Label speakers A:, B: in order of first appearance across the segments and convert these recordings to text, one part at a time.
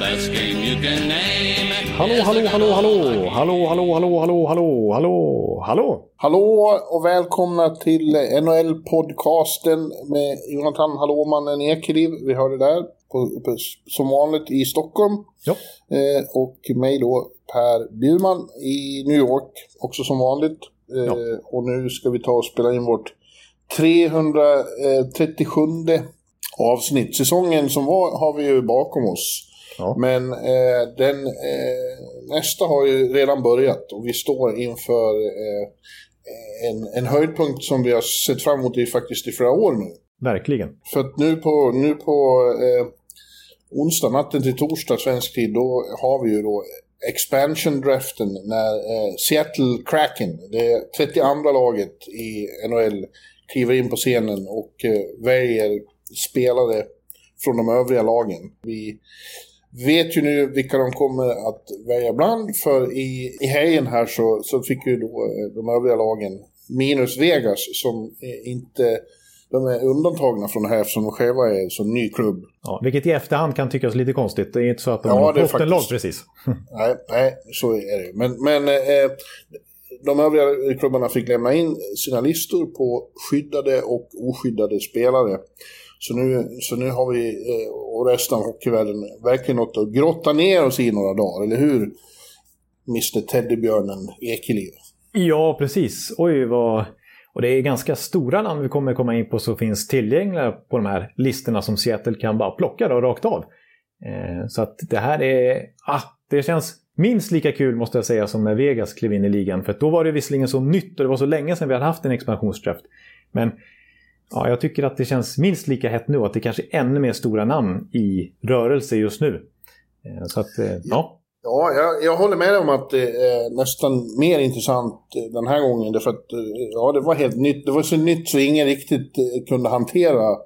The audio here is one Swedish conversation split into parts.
A: best game you can name.
B: Hallå, hallå, hallå, hallå, hallå, hallå, hallå, hallå, hallå, hallå, hallå.
C: Hallå och välkomna till NHL-podcasten med Jonathan Hallåmannen Ekeliv. Vi har det där på, på, som vanligt i Stockholm.
B: Ja.
C: Eh, och mig då Per Bjurman i New York, också som vanligt. Eh,
B: Ja.
C: Och nu ska vi ta och spela in vårt 337 avsnitt. Säsongen som var har vi ju bakom oss.
B: Ja.
C: Men eh, den, eh, nästa har ju redan börjat och vi står inför eh, en, en höjdpunkt som vi har sett fram emot i faktiskt i flera år nu.
B: Verkligen.
C: För att nu på, nu på eh, onsdag, natten till torsdag svensk tid, då har vi ju då expansion draften när eh, Seattle Kraken, det 32 laget i NHL, kliver in på scenen och eh, väljer spelare från de övriga lagen. Vi vet ju nu vilka de kommer att välja bland, för i, i helgen här så, så fick ju då eh, de övriga lagen, minus Vegas, som inte de är undantagna från det här eftersom de själva är en så ny klubb.
B: Ja, vilket i efterhand kan tyckas lite konstigt. Det är inte så att de
C: Ja,
B: har fått en lag
C: faktiskt-
B: precis.
C: Nej, nej så är det. Men, men eh, de övriga klubbarna fick lämna in sina listor på skyddade och oskyddade spelare. Så nu, så nu har vi eh, och resten av hockeyvärlden verkligen något att grotta ner oss i några dagar, eller hur? Mr Teddybjörnen Ekeliv.
B: Ja, precis. Oj, vad... Och det är ganska stora namn vi kommer komma in på som finns tillgängliga på de här listorna som Seattle kan bara plocka då, rakt av. Eh, så att det här är... Ah, det känns minst lika kul måste jag säga som när Vegas klev in i ligan. För då var det visserligen så nytt och det var så länge sedan vi hade haft en expansionsdraft. Men ja, jag tycker att det känns minst lika hett nu att det kanske är ännu mer stora namn i rörelse just nu. Eh, så att, eh, ja.
C: Ja, jag, jag håller med dig om att det är nästan mer intressant eh, den här gången. Därför att ja, det var helt nytt. Det var så nytt så ingen riktigt kunde hantera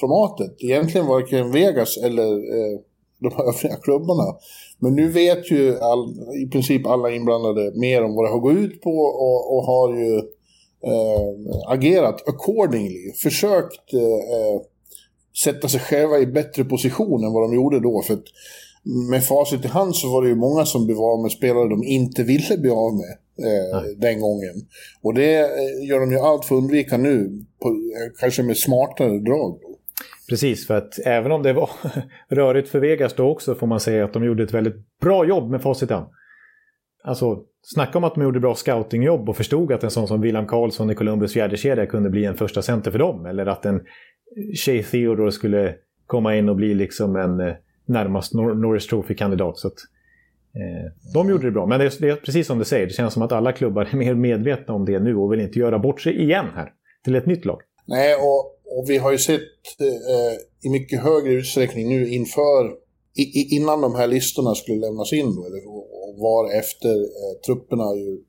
C: formatet. Egentligen varken Vegas eller eh, de övriga klubbarna. Men nu vet ju all, i princip alla inblandade mer om vad det har gått ut på och, och har ju eh, agerat accordingly. Försökt eh, eh, sätta sig själva i bättre position än vad de gjorde då. För att med facit i hand så var det ju många som blev av med spelare de inte ville bli av med eh, den gången. Och det eh, gör de ju allt för att undvika nu, på, eh, kanske med smartare drag. Då.
B: Precis, för att även om det var rörigt för Vegas då också får man säga att de gjorde ett väldigt bra jobb med facit i hand. Alltså, snacka om att de gjorde bra scoutingjobb och förstod att en sån som William Karlsson i Columbus fjärdekedja kunde bli en första center för dem. Eller att en Shea Theodore skulle komma in och bli liksom en eh, närmast Nor- Norris Trophy-kandidat. Så att, eh, de gjorde det bra. Men det är, det är precis som du säger, det känns som att alla klubbar är mer medvetna om det nu och vill inte göra bort sig igen här till ett nytt lag.
C: Nej, och, och vi har ju sett eh, i mycket högre utsträckning nu inför, i, i, innan de här listorna skulle lämnas in då, eller, och, och var efter eh, trupperna ju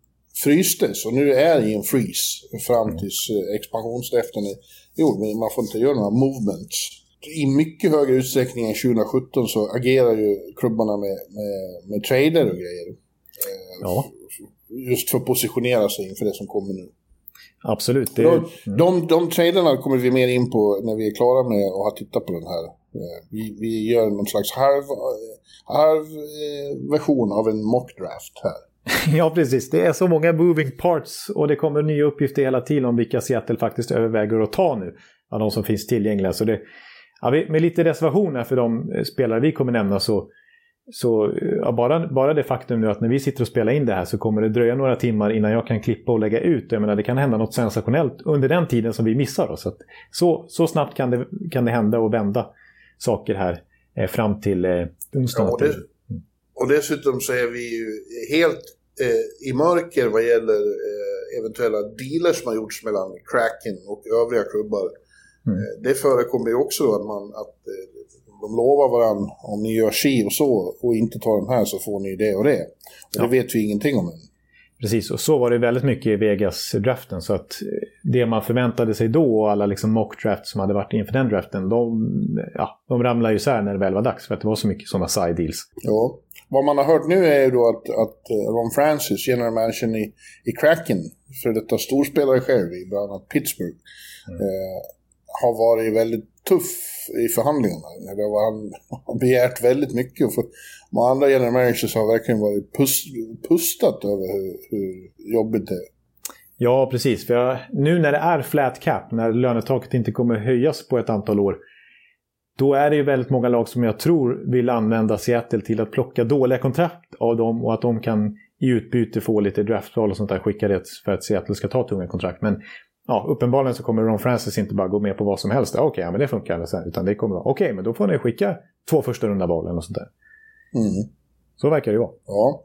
C: frystes. Och nu är i en freeze fram tills eh, expansionsdriften är gjord. Men man får inte göra några movements. I mycket högre utsträckning än 2017 så agerar ju klubbarna med, med, med trader och grejer. Eh,
B: Ja.
C: Just för att positionera sig inför det som kommer nu.
B: Absolut. Det,
C: De, de, de traderna kommer vi mer in på när vi är klara med att ha tittat på den här. Eh, vi, vi gör någon slags halv, halv eh, version av en mock draft här.
B: Ja, precis. Det är så många moving parts och det kommer nya uppgifter hela tiden om vilka Seattle faktiskt överväger att ta nu. Av de som finns tillgängliga. Så det, ja, med lite reservationer för de eh, spelare vi kommer nämna så, så ja, bara, bara det faktum nu att när vi sitter och spelar in det här så kommer det dröja några timmar innan jag kan klippa och lägga ut. Jag menar, det kan hända något sensationellt under den tiden som vi missar. Då. Så, att, så, så snabbt kan det, kan det hända och vända saker här eh, fram till eh, onsdag.
C: Ja, och, det, och dessutom så är vi ju helt eh, i mörker vad gäller eh, eventuella dealers som har gjorts mellan Kraken och övriga klubbar.
B: Mm.
C: Eh, det förekommer ju också då att, man, att eh, de lovar varandra om ni gör si och så och inte tar de här så får ni det och det. Och ja. det vet vi ingenting om än.
B: Precis, och så var det väldigt mycket i Vegas-draften. Så att det man förväntade sig då och alla liksom mock-drafts som hade varit inför den draften, de, ja, de ramlade ju isär när det väl var dags för att det var så mycket sådana side deals.
C: Ja. Vad man har hört nu är ju då att, att eh, Ron Francis, general manager i, i Kraken, för detta storspelare själv i bland annat Pittsburgh, mm. eh, har varit väldigt tuff i förhandlingarna. Han har begärt väldigt mycket. Men andra general managers har verkligen varit pust, pustat över hur, hur jobbigt det är.
B: Ja, precis. För jag, nu när det är flat cap, när lönetaket inte kommer höjas på ett antal år, då är det ju väldigt många lag som jag tror vill använda Seattle till att plocka dåliga kontrakt av dem och att de kan i utbyte få lite draftval och sånt där skickade för att Seattle ska ta tunga kontrakt. Men ja, uppenbarligen så kommer Ron Francis inte bara gå med på vad som helst. Okej, okay, ja, men det funkar. Utan det kommer vara okej, okay, men då får ni skicka två första runda val eller sånt där. Mm. Så verkar det vara.
C: Ja.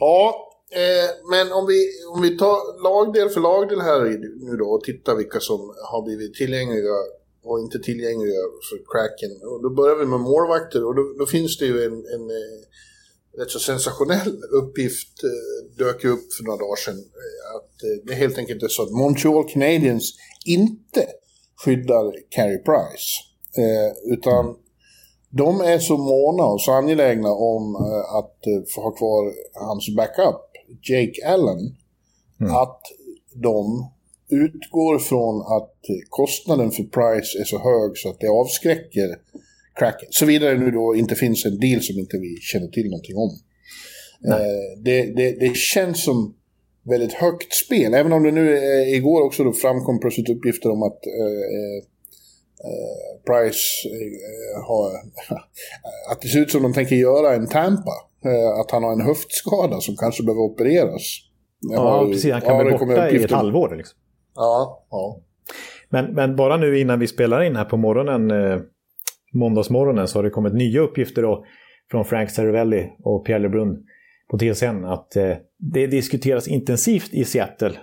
C: Ja, eh, men om vi, om vi tar lagdel för lagdel här nu då och tittar vilka som har blivit tillgängliga och inte tillgängliga för cracken. Och då börjar vi med målvakter och då, då finns det ju en, en eh, rätt så sensationell uppgift eh, dök upp för några dagar sedan. Eh, att eh, det helt enkelt är så att Montreal Canadiens inte skyddar Carey Price. Eh, utan mm. De är så måna och så angelägna om eh, att eh, få ha kvar hans backup, Jake Allen, mm. att de utgår från att kostnaden för Price är så hög så att det avskräcker Kraken. Såvida det nu då inte finns en deal som inte vi känner till någonting om. Eh, det, det, det, känns som väldigt högt spel, även om det nu eh, igår också då framkom plötsligt uppgifter om att eh, eh Price eh, har... att det ser ut som de tänker göra en Tampa. Eh, att han har en höftskada som kanske behöver opereras.
B: Ja, precis. Han kan ja, vara borta i ett halvår. Liksom.
C: Ja, ja.
B: Men, men bara nu innan vi spelar in här på morgonen måndagsmorgonen så har det kommit nya uppgifter då från Frank Cervelli och Pierre Lebrun på TSN att eh, det diskuteras intensivt i Seattle eh,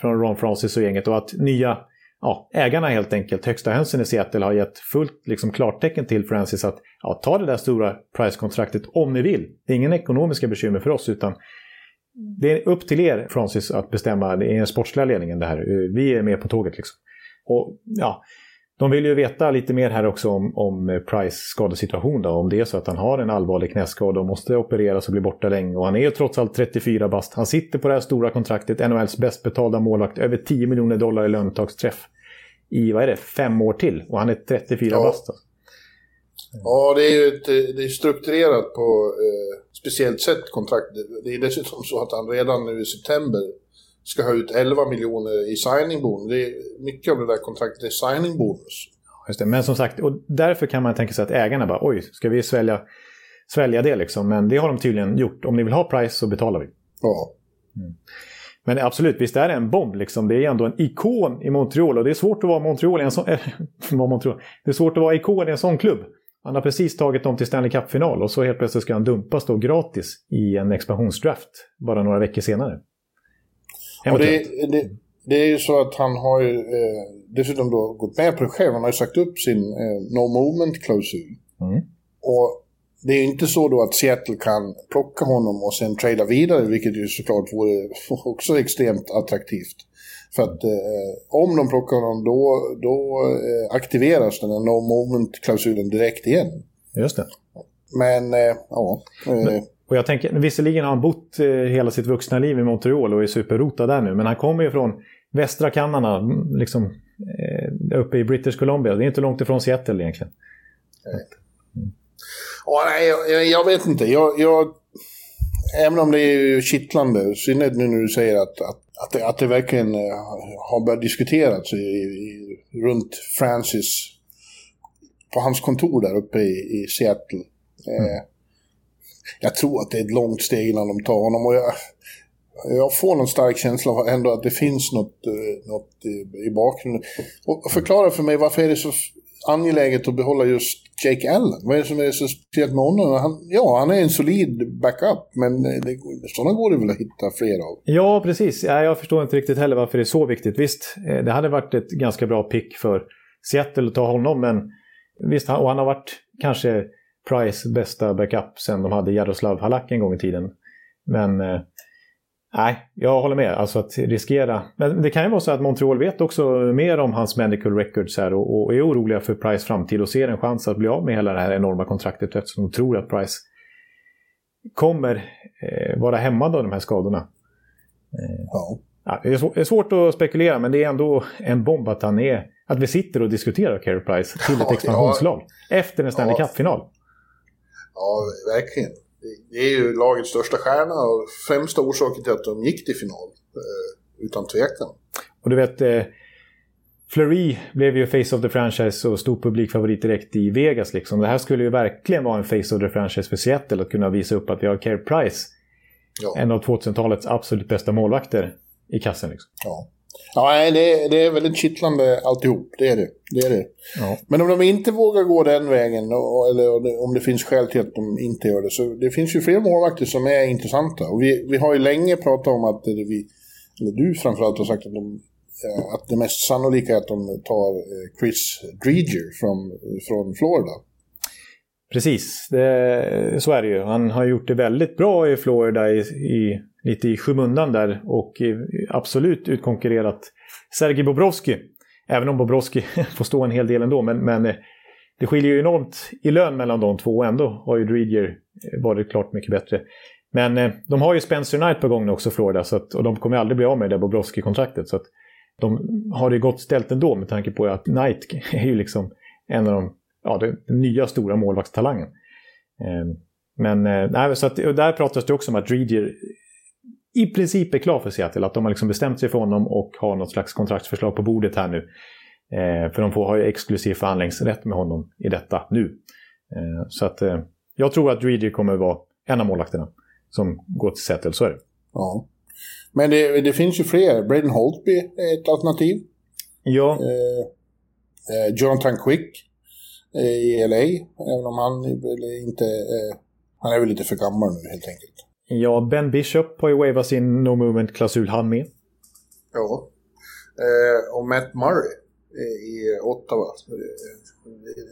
B: från Ron Francis och gänget och att nya ja, ägarna helt enkelt, högsta hönsen i Seattle har gett fullt liksom, klartecken till Francis att ja, ta det där stora price-kontraktet om ni vill. Det är ingen ekonomiska bekymmer för oss utan det är upp till er Francis att bestämma, det är den sportsliga ledningen det här. Vi är med på tåget liksom. Och ja, de vill ju veta lite mer här också om, om Price skadesituation. Då, om det är så att han har en allvarlig knäskada och måste opereras och bli borta länge. Och han är ju trots allt 34 bast. Han sitter på det här stora kontraktet, NHLs bäst betalda målvakt, över 10 miljoner dollar i löntagsträff i, vad är det, fem år till. Och han är 34 ja. bast. Alltså.
C: Ja, det är ju ett, det är strukturerat på eh, speciellt sätt kontraktet. Det är dessutom så att han redan nu i september ska ha ut 11 miljoner i signingbonus. Det är mycket av det där kontraktet är signingbonus.
B: Just det. Men som sagt, och därför kan man tänka sig att ägarna bara oj, ska vi svälja, svälja det liksom? Men det har de tydligen gjort. Om ni vill ha price så betalar vi.
C: Ja.
B: Mm. Men absolut, visst är det en bomb liksom. Det är ändå en ikon i Montreal och det är svårt att vara Montreal i en sån... Äh, Montreal. Det är svårt att vara ikon i en sån klubb. Han har precis tagit dem till Stanley Cup-final och så helt plötsligt ska han dumpas då gratis i en expansionsdraft bara några veckor senare.
C: Och det, det, det, är ju så att han har ju eh, dessutom då gått med på det själv. Han har ju sagt upp sin eh, no movement-klausul. Mm. Och det är inte så då att Seattle kan plocka honom och sen trada vidare, vilket ju såklart vore också extremt attraktivt. För att eh, om de plockar honom då, då eh, aktiveras den här no movement-klausulen direkt igen.
B: Just det.
C: Men, eh, ja. Men,
B: eh, och jag tänker, visserligen har han bott eh, hela sitt vuxna liv i Montreal och är superrotad där nu, men han kommer ju från västra Kanada, mm, liksom eh, uppe i British Columbia. Det är inte långt ifrån Seattle egentligen.
C: Mm. Oh, nej, jag, jag, vet inte. Jag, jag, även om det är kittlande, i synnerhet nu när du säger att, att, att, det, att det verkligen eh, har börjat diskuteras i, i, runt Francis på hans kontor där uppe i, i Seattle. Mm. Eh, jag tror att det är ett långt steg innan de tar honom. Och jag, jag får någon stark känsla av ändå att det finns något, eh, något i bakgrunden. Och förklara för mig varför är det så angeläget att behålla just Jake Allen? Vad är det som är så speciellt med honom? Han, ja, han är en solid backup, men eh, det, sådana går det väl att hitta fler av?
B: Ja, precis. jag förstår inte riktigt heller varför det är så viktigt. Visst, eh, det hade varit ett ganska bra pick för Seattle att ta honom, men visst, och han har varit kanske Price bästa backup sen de hade Jaroslav Halak en gång i tiden. Men eh, nej, jag håller med. Alltså att riskera. Men det kan ju vara så att Montreal vet också mer om hans medical records här och, och är oroliga för Price framtid och ser en chans att bli av med hela det här enorma kontraktet eftersom de tror att Price kommer eh, vara hämmad av de här skadorna. Eh, ja. Ja, det, är svårt att spekulera, men det är ändå en bomb att han är... Att vi sitter och diskuterar Carey Price till ett expansionslag ja, efter en Stanley Cup-final.
C: Ja, verkligen. Det är ju lagets största stjärna och främsta orsaken till att de gick till final. Eh, utan tvekan.
B: Och du vet, eh, Fleury blev ju Face of the Franchise och stor publikfavorit direkt i Vegas. Liksom. Det här skulle ju verkligen vara en Face of the Franchise för Seattle att kunna visa upp att vi har Care Price. Ja. En av 2000-talets absolut bästa målvakter i kassen. Liksom.
C: Ja. Ja, det, det är väldigt kittlande alltihop. Det är det. det, är det. Ja. Men om de inte vågar gå den vägen, eller om det finns skäl till att de inte gör det, så det finns ju fler målvakter som är intressanta. Och vi, vi har ju länge pratat om att vi, eller du framförallt har sagt att, de, eh, att det mest sannolika är att de tar eh, Chris Dreger från, från Florida.
B: Precis, det, så är det ju. Han har gjort det väldigt bra i Florida i, i lite i skymundan där och eh, absolut utkonkurrerat Sergej Bobrovski. Även om Bobrovski får stå en hel del ändå. Men, men eh, det skiljer ju enormt i lön mellan de två och ändå har ju Dreger eh, varit klart mycket bättre. Men de har ju Spencer Knight på gång nu också, Florida, så att, och de kommer aldrig bli av med det där Bobrovski-kontraktet. Så att de har det gott ställt ändå med tanke på att Knight är ju liksom en av de ja, den nya stora målvaktstalangen. Men nej, så att, där pratas det också om att Dreger i princip är klar för Seattle. Att de har liksom bestämt sig för honom och har något slags kontraktsförslag på bordet här nu. Eh, för de får ha ju exklusiv förhandlingsrätt med honom i detta nu. Eh, så att eh, jag tror att Dreedy kommer vara en av målvakterna som går till Seattle, så är det.
C: Ja. Men det, det finns ju fler. Braden Holtby är ett alternativ.
B: Ja.
C: Eh, eh, Jonathan Quick eh, i LA, även om han inte... han är väl lite för gammal nu helt enkelt.
B: Ja, Ben Bishop har ju wavat sin No Movement-klausul han med.
C: Ja. Eh, och Matt Murray i Ottawa.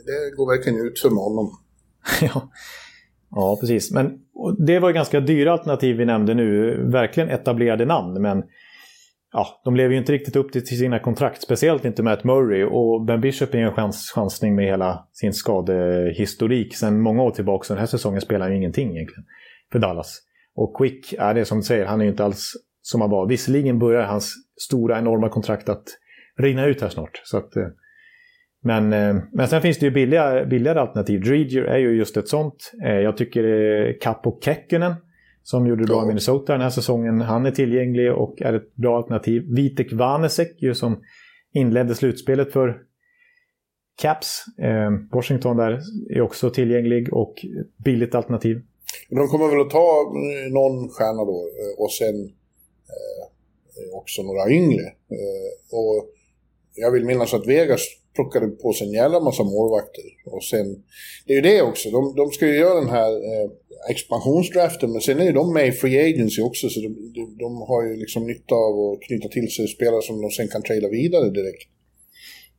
C: Det går verkligen ut för honom.
B: ja. ja, precis. Men det var ju ganska dyra alternativ vi nämnde nu. Verkligen etablerade namn, men ja, de lever ju inte riktigt upp till sina kontrakt. Speciellt inte Matt Murray. Och Ben Bishop är en chans, chansning med hela sin skadehistorik sen många år tillbaka. Så den här säsongen spelar ju ingenting egentligen för Dallas. Och Quick, är det som du säger, han är inte alls som han var. Visserligen börjar hans stora enorma kontrakt att rinna ut här snart. Så att, eh, men, eh, men sen finns det ju billiga, billigare alternativ. Dreger är ju just ett sånt. Eh, jag tycker Capo Kekkonen som gjorde bra i Minnesota den här säsongen. Han är tillgänglig och är ett bra alternativ. Vitek Vanesek ju som inledde slutspelet för Caps. Washington där är också tillgänglig och billigt alternativ.
C: De kommer väl att ta mm, någon stjärna då eh, och sen eh, också några yngre. Eh, och jag vill minnas att Vegas plockade på sig en jävla massa målvakter. Och sen, det är ju det också, de, de ska ju göra den här eh, expansionsdraften men sen är ju de med i Free Agency också så de, de, de, har ju liksom nytta av att knyta till sig spelare som de sen kan trada vidare direkt.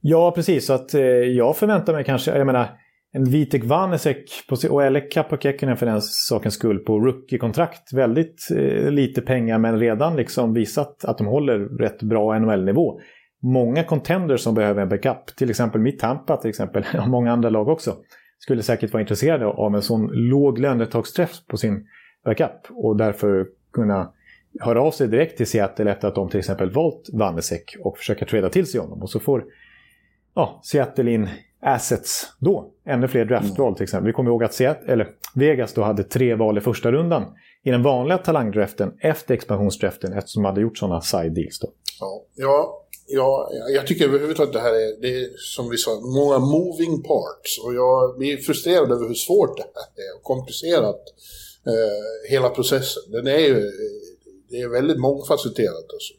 B: Ja, precis. Så att eh, jag förväntar mig kanske, jag menar en Vitek Vanesek och eller Kapokekkonen för den sakens skull på rookie-kontrakt. Väldigt eh, lite pengar men redan liksom visat att de håller rätt bra NHL-nivå. Många contenders som behöver en backup, till exempel mitt Tampa till exempel, och många andra lag också, skulle säkert vara intresserade av en sån låg lönetagsträff på sin backup och därför kunna höra av sig direkt till Seattle efter att de till exempel valt Vanesek och försöka träda till sig honom. Och så får ja, Seattle in assets då. Ännu fler draftval till exempel. Vi kommer ihåg att Seattle, eller Vegas då hade tre val i första rundan i den vanliga talangdraften efter expansionsdraften eftersom de hade gjort sådana side deals. Då.
C: Ja, ja, ja, jag tycker överhuvudtaget det här är, det är som vi sa, många moving parts. Och jag blir frustrerad över hur svårt det här är och komplicerat eh, hela processen. Den är ju det är väldigt mångfacetterat. Alltså.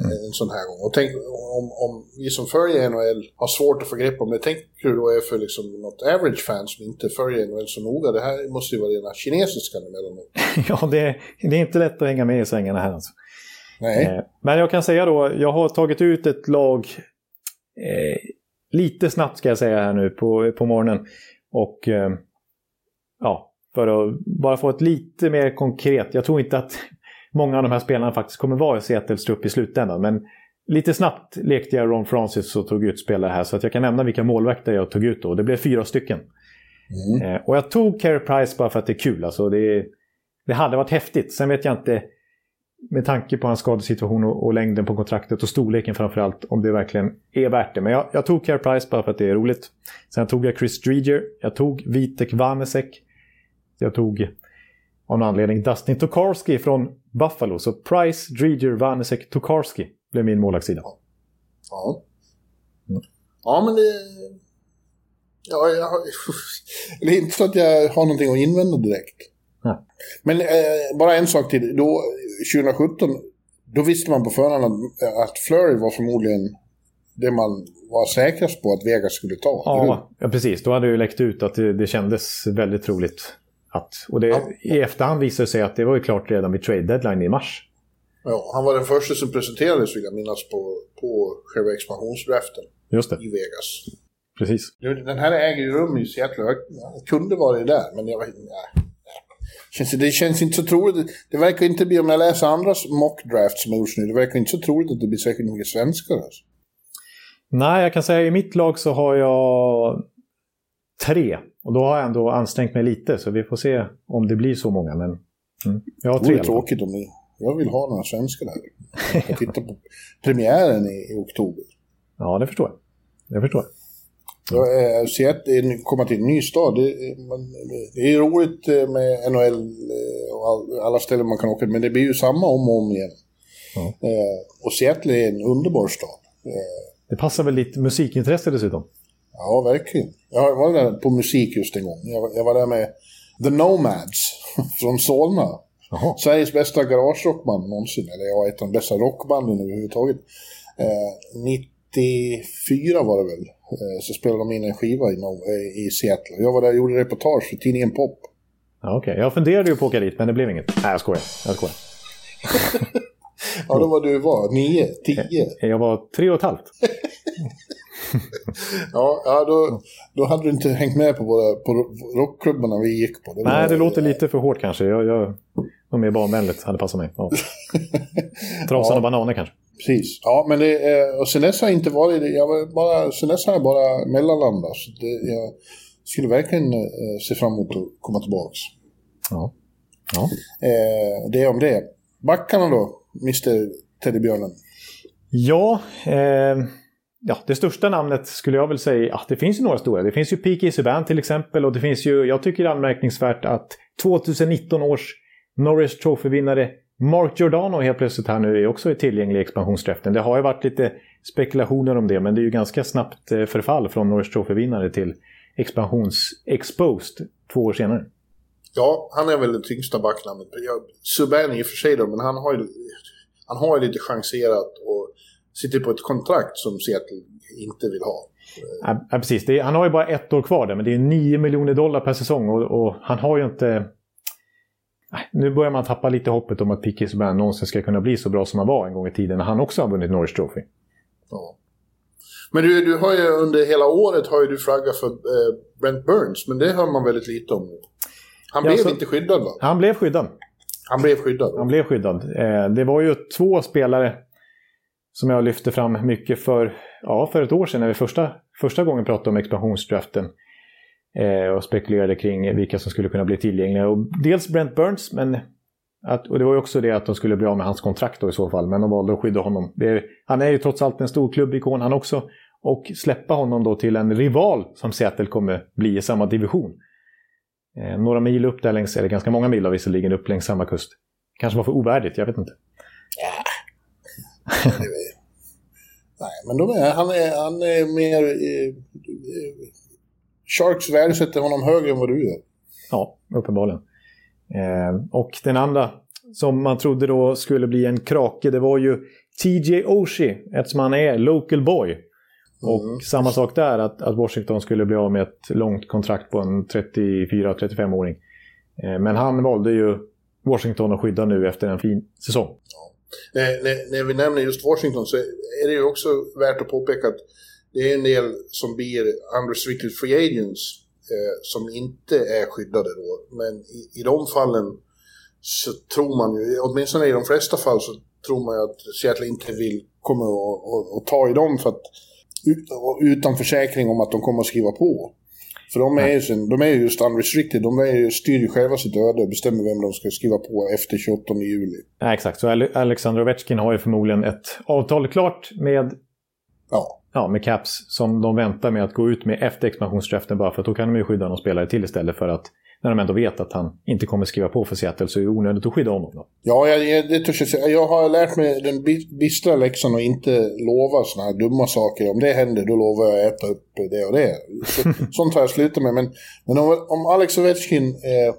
C: Mm. en sån här gång. Och tänk om, om vi som följer NHL har svårt att få grepp om det, tänk hur det då är för liksom något average fan som inte följer NHL så noga. Det här måste ju vara rena kinesiska emellanåt.
B: ja, det, det är inte lätt att hänga med i svängarna här alltså. Nej. Eh, men jag kan säga då, jag har tagit ut ett lag eh, lite snabbt ska jag säga här nu på, på morgonen. Och eh, ja, för att bara få ett lite mer konkret. Jag tror inte att många av de här spelarna faktiskt kommer vara i Seattles trupp i slutändan. Men lite snabbt lekte jag Ron Francis och tog ut spelare här. Så att jag kan nämna vilka målvakter jag tog ut då. Det blev fyra stycken. Mm. Eh, och jag tog Carey Price bara för att det är kul. Alltså det, det hade varit häftigt. Sen vet jag inte med tanke på hans skadesituation och, och längden på kontraktet och storleken framförallt om det verkligen är värt det. Men jag, jag tog Care Price bara för att det är roligt. Sen tog jag Chris Dreger, jag tog Vitek Vanesek, jag tog av någon anledning Dustin Tokarski från Buffalo. Så Price, Dreger, Vanesek, Tokarski blev min målvaktssida.
C: Ja. Mm. Ja, men det... Ja, jag... det är inte så att jag har någonting att invända direkt. Nej. Men eh, bara en sak till. Då, 2017, då visste man på förhand att, att Flurry var förmodligen det man var säkrast på att Vegas skulle ta.
B: Ja, ja precis. Då hade det ju läckt ut att det, det kändes väldigt troligt. Att, och det, ja. i efterhand visade det sig att det var ju klart redan vid trade deadline i mars.
C: Ja, han var den första som presenterades, vill jag minnas, på, på själva expansionsdraften
B: Just det.
C: i Vegas.
B: Precis.
C: Den här äger ju rum i Seattle. Jag kunde varit där, men jag var... Nej. Känns, det känns inte så troligt. Det verkar inte bli, om jag läser andra mockdrafts som har gjorts nu, det verkar inte så troligt att det blir särskilt mycket svenskar. Alltså.
B: Nej, jag kan säga i mitt lag så har jag tre. Och då har jag ändå ansträngt mig lite, så vi får se om det blir så många. Men mm, jag har tre.
C: Det är tråkigt om ni... Jag vill ha några svenskar där. Jag ska titta på premiären i, i oktober.
B: Ja, det förstår jag. Det förstår jag.
C: Ja, Seattle, komma till en ny stad, det, det är roligt eh, med NHL eh, och alla ställen man kan åka men det blir ju samma om och om igen. Ja. Och Seattle är en underbar stad.
B: Det passar väl lite musikintresse dessutom?
C: Ja, verkligen. Jag var där på musik just en gång. Jag var där med The Nomads från Solna. Aha. Sveriges bästa garagerockband någonsin. Eller ja, ett av de bästa rockbanden överhuvudtaget. Eh, 94 var det väl. Eh, så spelade de in en skiva i, eh, i Seattle. Jag var där och gjorde reportage för tidningen Pop.
B: Ja, Okej, okay. jag funderade ju på att åka dit men det blev inget. Nej, jag skojar. Jag skojar.
C: ja, då var du var? Nio? Tio?
B: Jag var tre och ett halvt.
C: ja, ja då, då hade du inte hängt med på, våra, på rockklubbarna vi gick på.
B: Det Nej, det låter lite för hårt kanske. Jag, jag, var mer barnvänligt hade passat mig. Ja. Trasan ja. och bananer kanske.
C: Precis. Ja, men det, och sen dess har jag inte varit... Jag var bara, sen dess har jag bara mellanlandat. Så det, jag skulle verkligen eh, se fram emot att komma tillbaka.
B: Ja. ja.
C: Eh, det är om det. Backarna då, Mr Teddybjörnen?
B: Ja, eh, ja, det största namnet skulle jag väl säga, att det finns ju några stora. Det finns ju P.K. Subban till exempel och det finns ju, jag tycker det är anmärkningsvärt att 2019 års Norris Trophy-vinnare Mark Giordano helt plötsligt här nu är också tillgänglig i expansionsträffen. Det har ju varit lite spekulationer om det, men det är ju ganska snabbt eh, förfall från Norris Trophy-vinnare till expansions-exposed två år senare.
C: Ja, han är väl det tyngsta backnamnet. Subban i och för sig då, men han har ju, han har ju lite chanserat och sitter på ett kontrakt som Seattle inte vill ha.
B: Ja, precis. Är, han har ju bara ett år kvar där, men det är 9 miljoner dollar per säsong och, och han har ju inte nu börjar man tappa lite hoppet om att Piqué Subban någonsin ska kunna bli så bra som han var en gång i tiden när han också har vunnit Norris Trophy.
C: Ja. Men du, du har ju under hela året har ju du flaggat för eh, Brent Burns, men det hör man väldigt lite om. Han ja, blev så, inte skyddad va?
B: Han blev skyddad.
C: Han blev skyddad?
B: Han blev skyddad. Eh, det var ju två spelare som jag lyfte fram mycket för, ja, för ett år sedan när vi första, första gången pratade om expansionsdraften eh, och spekulerade kring vilka som skulle kunna bli tillgängliga. Och dels Brent Burns, men att, och det var ju också det att de skulle bli av med hans kontrakt då i så fall, men de valde att skydda honom. Det, han är ju trots allt en stor klubbikon han också. Och släppa honom då till en rival som Seattle kommer bli i samma division. Eh, några mil upp där längs, eller ganska många mil visserligen, upp längs samma kust. Kanske var för ovärdigt, jag vet inte.
C: Nej, men de är, han, är, han är mer... Eh, Sharks värdesätter honom högre än vad du gör.
B: Ja, uppenbarligen. Eh, och den andra som man trodde då skulle bli en krake, det var ju TJ Oshie, eftersom han är local boy. Mm. Och samma sak där, att, att, Washington skulle bli av med ett långt kontrakt på en 34-35-åring. Eh, men han valde ju Washington att skydda nu efter en fin säsong. Ja.
C: När, när, när, vi nämner just Washington så är det ju också värt att påpeka att det är en del som blir unrestricted free agents eh, som inte är skyddade då. Men i, i de fallen så tror man ju, åtminstone i de flesta fall så tror man ju att Seattle inte vill komma och, och, och ta i dem för att, utan försäkring om att de kommer att skriva på. För de är, ju, de är ju just unrestricted, de är ju, styr ju själva sitt öde och bestämmer vem de ska skriva på efter 28 juli.
B: Ja, exakt, så Alexander Ovechkin har ju förmodligen ett avtal klart med,
C: ja.
B: Ja, med Caps som de väntar med att gå ut med efter expansionsdraften bara för att då kan de ju skydda någon spelare till istället för att när de ändå vet att han inte kommer skriva på för Seattle så är det onödigt att skydda honom. Då.
C: Ja, jag, jag, det törs jag, säga. jag har lärt mig den bistra läxan att inte lova sådana här dumma saker. Om det händer, då lovar jag att äta upp det och det. Så, sånt har jag slutat med. Men, men om, om Alex Ovechkin eh,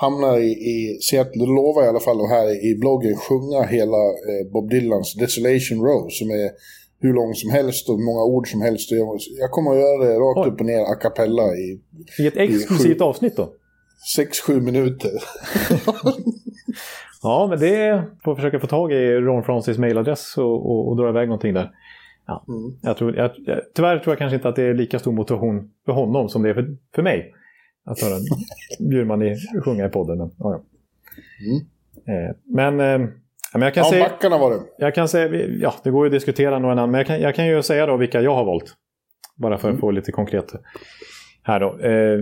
C: hamnar i, i Seattle, då lovar jag i alla fall att här i bloggen sjunga hela eh, Bob Dylans Desolation Row, som är hur lång som helst och många ord som helst. Jag kommer att göra det rakt Oj. upp och ner a cappella i...
B: I ett exklusivt sju, avsnitt då?
C: 6-7 minuter.
B: ja, men det får försöka få tag i Ron Francis mailadress och, och, och dra iväg någonting där. Ja, mm. jag tror, jag, tyvärr tror jag kanske inte att det är lika stor motivation för honom som det är för, för mig. Att höra Bjurman i, sjunga i podden. Men, ja, ja. Mm. Eh, men eh, men jag kan
C: ja,
B: säga,
C: backarna var det.
B: Jag kan säga, ja, det går ju att diskutera några namn, men jag kan, jag kan ju säga då vilka jag har valt. Bara för att mm. få lite konkret här då. Eh,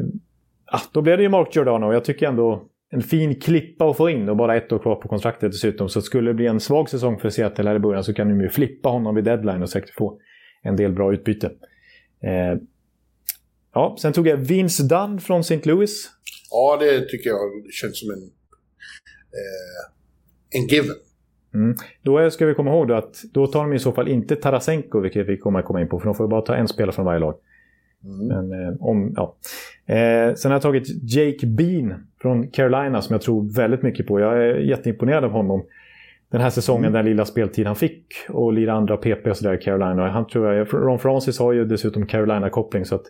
B: ah, då blev det ju Mark Giordano. Jag tycker ändå en fin klippa att få in och bara ett år kvar på kontraktet dessutom. Så skulle det bli en svag säsong för Seattle här i början så kan de ju flippa honom vid deadline och säkert få en del bra utbyte. Eh, ja, sen tog jag Vince Dunn från St. Louis.
C: Ja, det tycker jag känns som en, eh, en given.
B: Mm. Då ska vi komma ihåg att då tar de i så fall inte Tarasenko, vilket vi kommer att komma in på, för de får bara ta en spelare från varje lag. Mm. Men, eh, om, ja. eh, sen har jag tagit Jake Bean från Carolina som jag tror väldigt mycket på. Jag är jätteimponerad av honom. Den här säsongen, mm. den lilla speltid han fick och lira andra PP och sådär i Carolina. Han tror jag, Ron Francis har ju dessutom Carolina-koppling så att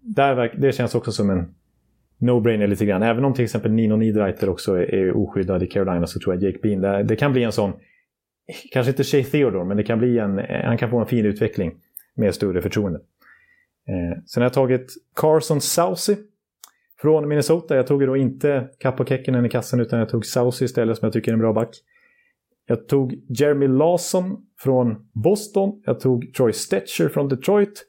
B: där, det känns också som en no-brainer lite grann. Även om till exempel Nino Niederreiter också är, är oskyddad i Carolina så tror jag Jake Bean, det, det, kan bli en sån, kanske inte Shea Theodore, men det kan bli en, han kan få en fin utveckling med större förtroende. Eh, sen har jag tagit Carson Saucy från Minnesota. Jag tog då inte Kappa Kekkinen i kassen utan jag tog Saucy istället som jag tycker är en bra back. Jag tog Jeremy Lawson från Boston. Jag tog Troy Stetcher från Detroit.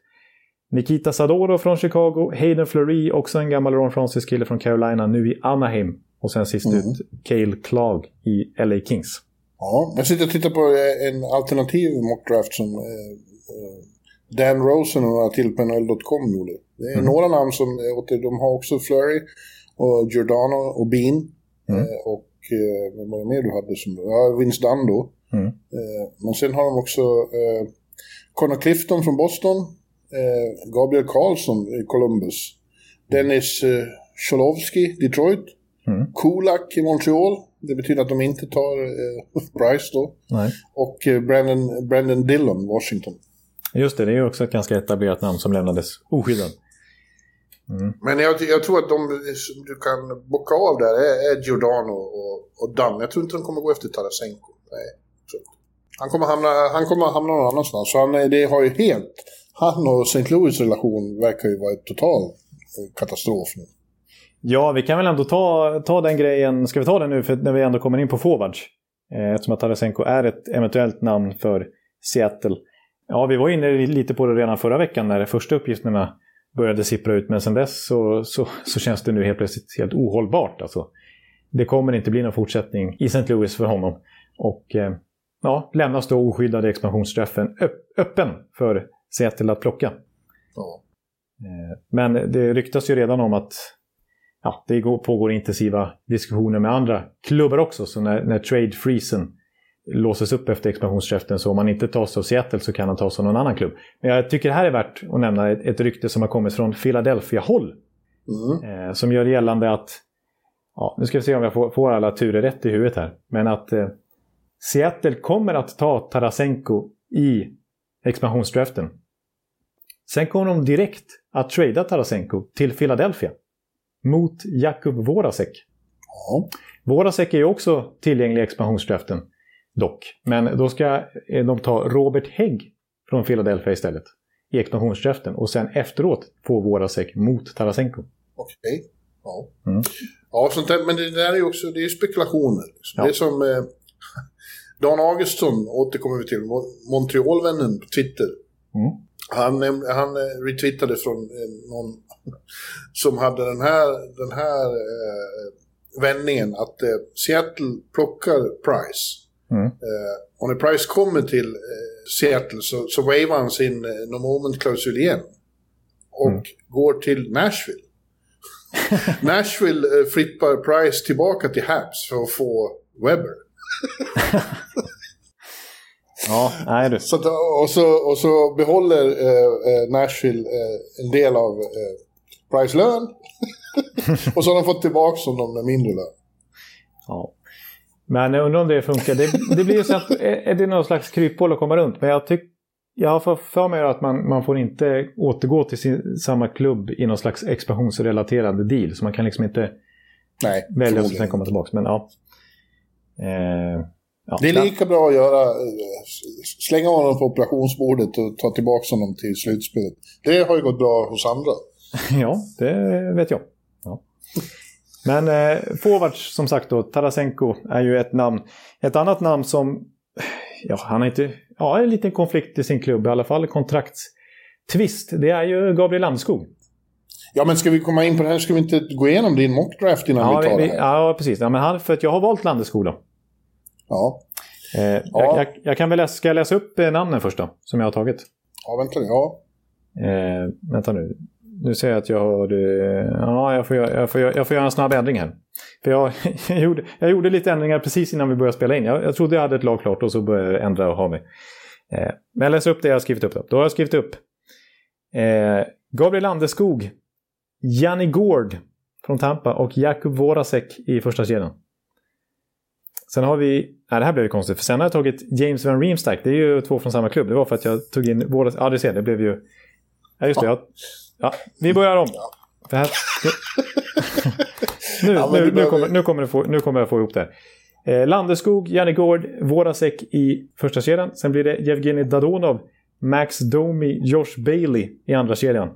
B: Nikita Sadoro från Chicago, Hayden Fleury, också en gammal Ron Francis-kille från Carolina, nu i Anaheim. Och sen sist mm. ut Cale Clark i LA Kings.
C: Ja, jag sitter och tittar på eh, en alternativ mockdraft som eh, eh, Dan Rosen och några till på NHL.com gjorde. Det är mm. några namn som, de har också Flurry och Giordano och Bean. Mm. och vem var det mer du hade som, ja Vince Dunn då. Mm. men sen har de också Connor Clifton från Boston eh, Gabriel Karlsson i Columbus. Dennis eh, Detroit. Mm. Kulak i Montreal. Det betyder att de inte tar eh, Price då.
B: Nej.
C: Och eh, Brandon, Brandon Dillon, Washington.
B: Just det, det är också ett ganska etablerat namn som lämnades oskyddad.
C: Mm. Men jag, jag, tror att de du kan bocka av där är, är Giordano och, och Dunn. Jag tror inte de kommer gå efter Tarasenko. Nej, han kommer hamna, han kommer hamna någon annanstans. Så han, det har ju helt han och St. Louis relation verkar ju vara en total eh, katastrof nu.
B: Ja, vi kan väl ändå ta, ta den grejen. Ska vi ta den nu för när vi ändå kommer in på forwards? Eh, eftersom att Tarasenko är ett eventuellt namn för Seattle. Ja, vi var inne lite på det redan förra veckan när de första uppgifterna började sippra ut. Men sen dess så, så, så känns det nu helt plötsligt helt ohållbart. Alltså, det kommer inte bli någon fortsättning i St. Louis för honom. Och eh, ja, lämnas då oskyddade expansionsträffen öppen för Seattle att plocka.
C: Ja.
B: Eh, men det ryktas ju redan om att ja, det pågår intensiva diskussioner med andra klubbar också. Så när, när trade freezen låses upp efter expansionsdraften så om man inte tas av Seattle så kan han tas av någon annan klubb. Men jag tycker det här är värt att nämna ett, ett rykte som har kommit från Philadelphia-håll. Mm. Eh, som gör gällande att, ja, nu ska vi se om jag får, får alla turer rätt i huvudet här, men att eh, Seattle kommer att ta Tarasenko i expansionsdraften. Sen kommer de direkt att trada Tarasenko till Philadelphia. Mot Jakub Vorasek.
C: Ja.
B: Vorasek är ju också tillgänglig i expansionsdraften. Dock. Men då ska de ta Robert Hägg från Philadelphia istället. i expansionsdraften och sen efteråt få Vorasek mot Tarasenko.
C: Okej. Okay. Ja. Mm. ja, sånt där, men det där är ju också det är spekulationer. Liksom. Ja. Det är som eh, Dan Augustsson återkommer vi till, Montrealvännen på Twitter. Mm. Han, han retweetade från eh, någon som hade den här, den här eh, vändningen att eh, Seattle plockar Price. Mm. Eh, och när Price kommer till eh, Seattle så, så wavar han sin eh, no moment-klausul igen. Och mm. går till Nashville. Nashville eh, flippar Price tillbaka till Habs för att få Webber.
B: ja, nej du.
C: Så, och, så, och så behåller eh, eh Nashville eh, en del av eh, Price lön. och så har de fått tillbaka honom med mindre lön.
B: Ja. Men jag undrar om det funkar. Det, det blir ju så att är det någon slags kryphål att komma runt. Men jag tycker jag har för mig att man, man får inte återgå till sin, samma klubb i någon slags expansionsrelaterad deal. Så man kan liksom inte
C: Nej,
B: välja och sen komma tillbaka. Men ja.
C: Eh, ja. Det är lika bra att göra, eh, slänga honom på operationsbordet och ta tillbaka honom till slutspelet. Det har ju gått bra hos andra.
B: ja, det vet jag. Ja. Men eh, forwards som sagt då, Tarasenko är ju ett namn. Ett annat namn som, ja han har inte, ja en liten konflikt i sin klubb, i alla fall kontraktstvist. Det är ju Gabriel Landskog.
C: Ja, men ska vi komma in på det här? Ska vi inte gå igenom din mockdraft innan
B: ja,
C: vi tar
B: vi,
C: det här?
B: Ja, precis. Ja, men han, för att jag har valt Landeskog då.
C: Ja.
B: Eh, ja. Jag, jag, jag, kan väl läsa, ska jag läsa upp eh, namnen först då, som jag har tagit?
C: Ja, vänta Ja.
B: Eh, vänta nu nu ser jag att jag har... Ja, jag får, jag, får, jag får göra en snabb ändring här. För jag, jag, gjorde, jag gjorde lite ändringar precis innan vi började spela in. Jag, jag trodde jag hade ett lag klart och så började jag ändra och ha mig. Eh, men jag läser upp det jag har skrivit upp. Då, då har jag skrivit upp eh, Gabriel Landeskog, Janni Gård från Tampa och Jakub Vorasek i första kedjan. Sen har vi... Nej, det här blev ju konstigt. För sen har jag tagit James Van Riemsdyk. Det är ju två från samma klubb. Det var för att jag tog in Vorasek. Ja, du ser. Det blev ju... Ja, just det. Jag Ja, vi börjar om. Det här... nu, ja, nu, nu, kommer, nu, kommer få, nu kommer jag få ihop det. Eh, Landeskog, Janne Gård, Vorasek i första kedjan. Sen blir det Jevgenij Dadonov, Max Domi, Josh Bailey i andra kedjan.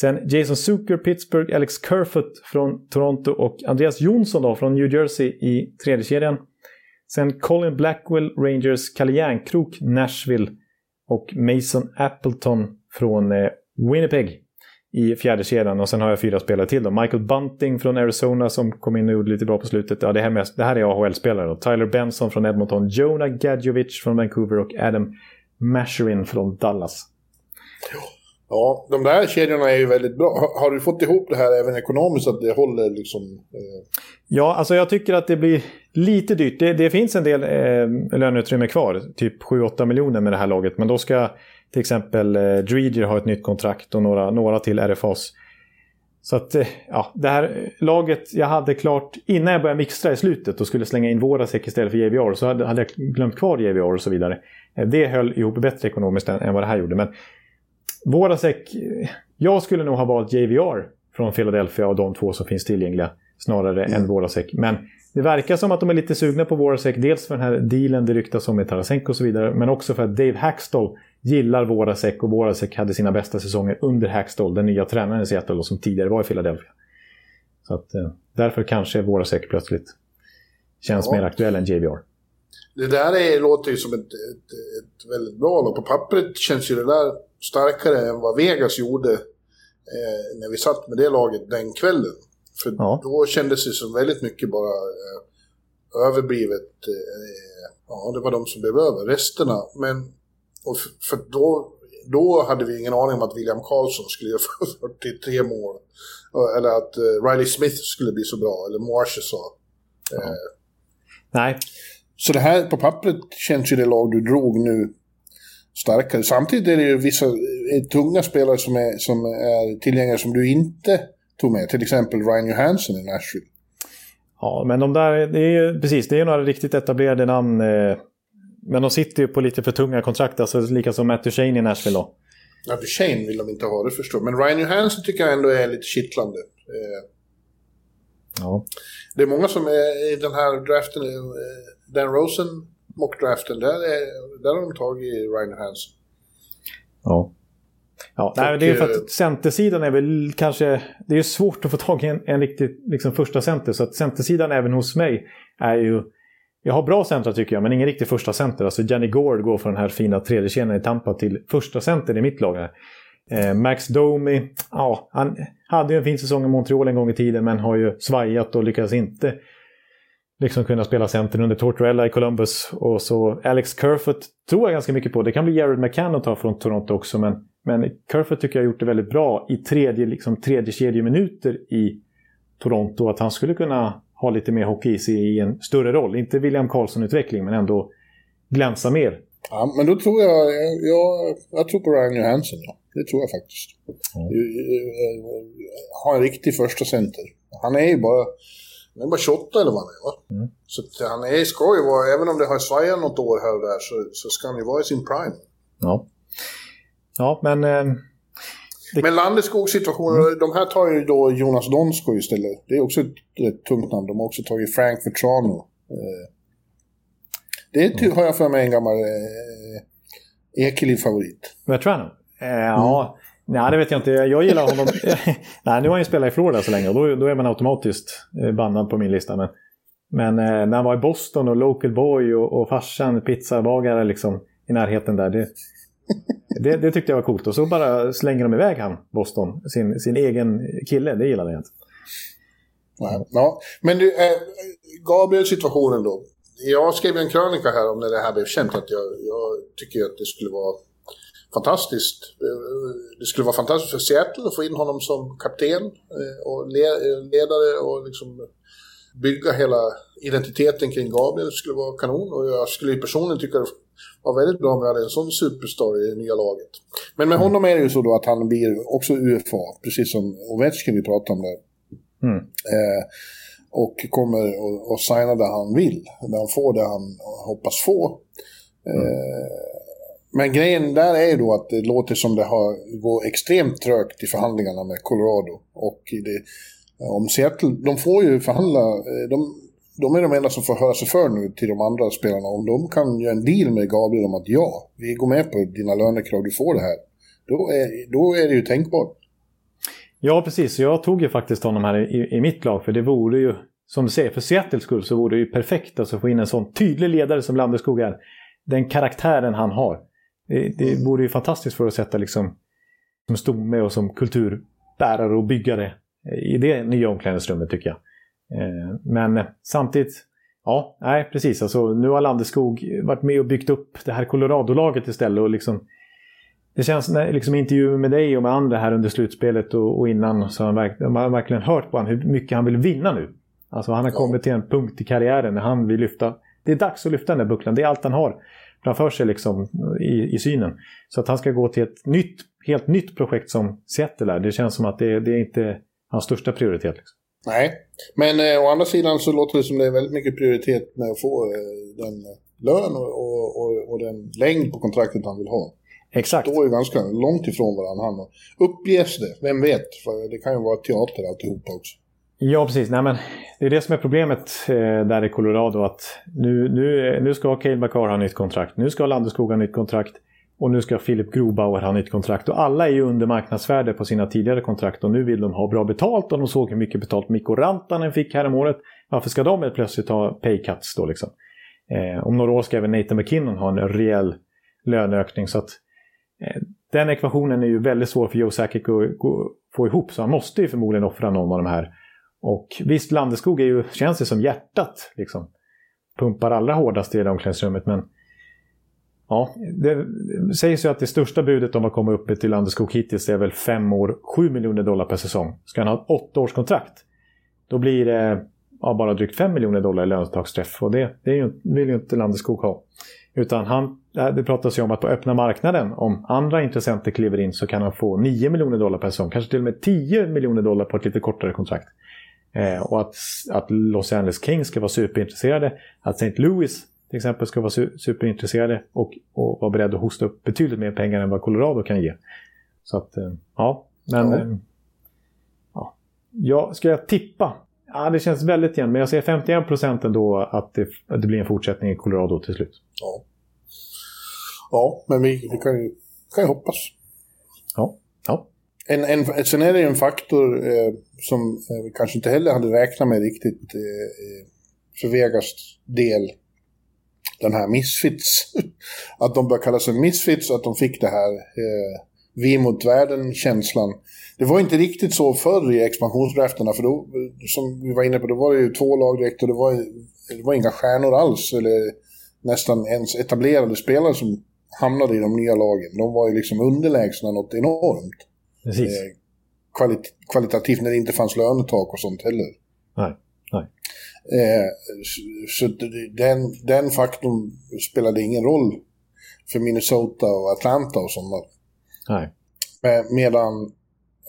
B: Sen Jason Zucker, Pittsburgh, Alex Kerfoot från Toronto och Andreas Jonsson då, från New Jersey i tredje kedjan. Sen Colin Blackwell, Rangers, Kalle Järnkrok, Nashville och Mason Appleton från eh, Winnipeg i fjärde kedjan och sen har jag fyra spelare till då. Michael Bunting från Arizona som kom in och gjorde lite bra på slutet. Ja, det, här, med, det här är AHL-spelare. Tyler Benson från Edmonton, Jonah Gadjovic från Vancouver och Adam Masherin från Dallas.
C: Ja, de där kedjorna är ju väldigt bra. Har, du fått ihop det här även ekonomiskt, att det håller liksom? Eh...
B: Ja, alltså jag tycker att det blir lite dyrt. Det, det finns en del eh, löneutrymme kvar, typ 7-8 miljoner med det här laget. Men då ska till exempel eh, Dreger ha ett nytt kontrakt och några, några till RFAs. Så att, eh, ja, det här laget jag hade klart innan jag började mixtra i slutet och skulle slänga in Vorasek istället för JVR så hade, hade jag glömt kvar JVR och så vidare. Eh, det höll ihop bättre ekonomiskt än, än vad det här gjorde. Men Vorasek, jag skulle nog ha valt JVR från Philadelphia och de två som finns tillgängliga snarare mm. än Vorasek. Men det verkar som att de är lite sugna på Vorasek. Dels för den här dealen det ryktas om med Tarasenko och så vidare. Men också för att Dave Hackstall gillar Vorasek och Vorasek hade sina bästa säsonger under Hackstall, den nya tränaren i Seattle som tidigare var i Philadelphia. Så att, eh, därför kanske Vorasek plötsligt känns ja. mer aktuell än JVR.
C: Det där är, låter ju som ett, ett, ett väldigt bra lag. På pappret känns ju det där starkare än vad Vegas gjorde eh, när vi satt med det laget den kvällen. För ja. då kändes det som väldigt mycket bara eh, överblivet. Eh, ja, det var de som blev över. Resterna. Men och för, för då, då hade vi ingen aning om att William Karlsson skulle göra 43 mål. Eller att uh, Riley Smith skulle bli så bra, eller Marsh sa. Ja. Eh,
B: Nej.
C: Så det här på pappret känns ju det lag du drog nu starkare. Samtidigt är det ju vissa tunga spelare som är, som är tillgängliga som du inte tog med. Till exempel Ryan Johansson i Nashville.
B: Ja, men de där, det är precis, det är några riktigt etablerade namn. Eh, men de sitter ju på lite för tunga kontrakt, alltså lika som Matt Duchene i Nashville då.
C: Ja, Duchene vill de inte ha, det förstår Men Ryan Johansson tycker jag ändå är lite kittlande. Eh,
B: ja.
C: Det är många som är i den här draften, eh, Dan Rosen mockdraften, där, är, där har de tagit Ryan Johansson.
B: Ja. Ja, nej, det är för att centersidan är väl kanske... Det är svårt att få tag i en, en riktig liksom, första center. Så att centersidan även hos mig är ju... Jag har bra centra tycker jag, men ingen riktig första center. Alltså Jenny Gord går från den här fina tredje kedjan i Tampa till första center i mitt lag. Eh, Max Domi, ja, han hade ju en fin säsong i Montreal en gång i tiden, men har ju svajat och lyckats inte liksom kunna spela center under Tortorella i Columbus. Och så Alex Kerfoot tror jag ganska mycket på. Det kan bli Jared McCann att ta från Toronto också, men, men Kerfoot tycker jag har gjort det väldigt bra i tredje, liksom, tredje kedjeminuter i Toronto. Att han skulle kunna ha lite mer hockey i sig i en större roll. Inte William Karlsson-utveckling, men ändå glänsa mer.
C: Ja, men då tror jag, jag, jag tror på Ryan Johansson. Ja. Det tror jag faktiskt. Mm. Ha en riktig första center. Han är ju bara, han är bara 28 eller vad han är va? Mm. Så han är, ska ju vara, även om det har svajat något år här och där, så, så ska han ju vara i sin prime.
B: Ja. Ja, men... Eh,
C: det... Men Landeskog situationen, mm. de här tar ju då Jonas Donsko istället. Det är också ett, ett tungt namn. De har också tagit Frank Vetrano. Eh, det mm. har jag för mig en gammal eh, Ekeliv-favorit.
B: Vetrano? Eh, mm. Ja, nej, det vet jag inte. Jag gillar honom. nej, nu har han ju spelat i Florida så länge och då, då är man automatiskt eh, bannad på min lista. Men, men eh, när han var i Boston och local boy och, och farsan pizzabagare liksom i närheten där. Det, det, det, tyckte jag var coolt. Och så bara slänger de iväg han, Boston, sin, sin egen kille. Det gillade jag inte.
C: Ja, ja. men du, eh, Gabriel-situationen då. Jag skrev en krönika här om när det här blev känt att jag, jag tycker att det skulle vara fantastiskt. Det skulle vara fantastiskt för Seattle att få in honom som kapten eh, och ledare och liksom bygga hela identiteten kring Gabriel. Det skulle vara kanon och jag skulle personligen tycka det var väldigt bra om vi hade en sån superstar i det nya laget. Men med honom är det ju så då att han blir också UFA, precis som Ovechkin vi pratade om där. Mm. Eh, och kommer att signa det han vill, när han får det han hoppas få. Mm. Eh, men grejen där är ju då att det låter som det har gått extremt trögt i förhandlingarna med Colorado. Och det, eh, om Seattle, de får ju förhandla, eh, de, de är de enda som får höra sig för nu till de andra spelarna. Om de kan göra en deal med Gabriel om att ja, vi går med på dina lönekrav, du får det här. Då är, då är det ju tänkbart.
B: Ja, precis. Jag tog ju faktiskt honom här i, i mitt lag, för det vore ju, som du säger, för Seattles skull så vore det ju perfekt att få in en sån tydlig ledare som Landeskog är. Den karaktären han har. Det, det vore ju fantastiskt för att sätta liksom som stomme och som kulturbärare och byggare i det nya omklädningsrummet tycker jag. Eh, men samtidigt, ja, nej precis. Alltså, nu har Landeskog varit med och byggt upp det här Colorado-laget istället. Och liksom, det känns när liksom intervjuer med dig och med andra här under slutspelet och, och innan så har man, verk, man har verkligen hört på honom hur mycket han vill vinna nu. Alltså han har kommit till en punkt i karriären när han vill lyfta. Det är dags att lyfta den där bucklan. Det är allt han har framför sig liksom i, i synen. Så att han ska gå till ett nytt, helt nytt projekt som Seattle är, det känns som att det, det är inte hans största prioritet. Liksom.
C: Nej, men eh, å andra sidan så låter det som det är väldigt mycket prioritet med att få eh, den lön och, och, och, och, den längd på kontraktet han vill ha.
B: Exakt.
C: Det står ju ganska långt ifrån varandra. Uppges det, vem vet? För det kan ju vara teater alltihopa också.
B: Ja, precis. Nej, men det är det som är problemet eh, där i Colorado. att Nu, nu, nu ska Cale Bacar ha nytt kontrakt. Nu ska Landeskog ha nytt kontrakt. Och nu ska Philip Grobauer ha nytt kontrakt. Och alla är ju under marknadsvärde på sina tidigare kontrakt. Och nu vill de ha bra betalt. Och de såg hur mycket betalt Mikko Rantanen fick här om året. Varför ska de plötsligt ha pay cuts då liksom? Eh, om några år ska även Nathan McKinnon ha en rejäl löneökning. Så att eh, den ekvationen är ju väldigt svår för Joe Sakic att få ihop. Så han måste ju förmodligen offra någon av de här och visst, Landeskog är ju, känns det som hjärtat. Liksom. Pumpar allra hårdast i det omklädningsrummet. Men ja, det sägs ju att det största budet de har kommit upp till Landeskog hittills är väl 5 år, 7 miljoner dollar per säsong. Ska han ha ett 8 års kontrakt, då blir det ja, bara drygt 5 miljoner dollar i lönetagsträff. Och det, det ju, vill ju inte Landeskog ha. Utan han, det pratas ju om att på öppna marknaden, om andra intressenter kliver in, så kan han få 9 miljoner dollar per säsong. Kanske till och med 10 miljoner dollar på ett lite kortare kontrakt. Eh, och att, att Los Angeles Kings ska vara superintresserade. Att St. Louis till exempel ska vara su superintresserade och, och vara beredda att hosta upp betydligt mer pengar än vad Colorado kan ge. Så att, eh, ja. Men... Ja. Eh, ja. ja. Ska jag tippa? Ja, det känns väldigt jämnt. Men jag säger 51 procent ändå att det, att det blir en fortsättning i Colorado till slut.
C: Ja. Ja, men vi, vi kan ju kan hoppas.
B: Ja.
C: En, en, sen är det ju en faktor eh, som eh, vi kanske inte heller hade räknat med riktigt eh, eh för Vegas del. Den här Misfits. att de började kalla sig Misfits och att de fick det här eh, vi mot världen-känslan. Det var inte riktigt så förr i expansionsdrafterna, för då, som vi var inne på, då var det ju två lag direkt och det var, det var inga stjärnor alls, eller nästan ens etablerade spelare som hamnade i de nya lagen. De var ju liksom underlägsna något enormt.
B: Precis.
C: Eh, kvalit kvalitativt när det inte fanns lönetak och sånt heller.
B: Nej, nej.
C: Eh, så den, den faktorn spelade ingen roll för Minnesota och Atlanta och sådana.
B: Nej.
C: Medan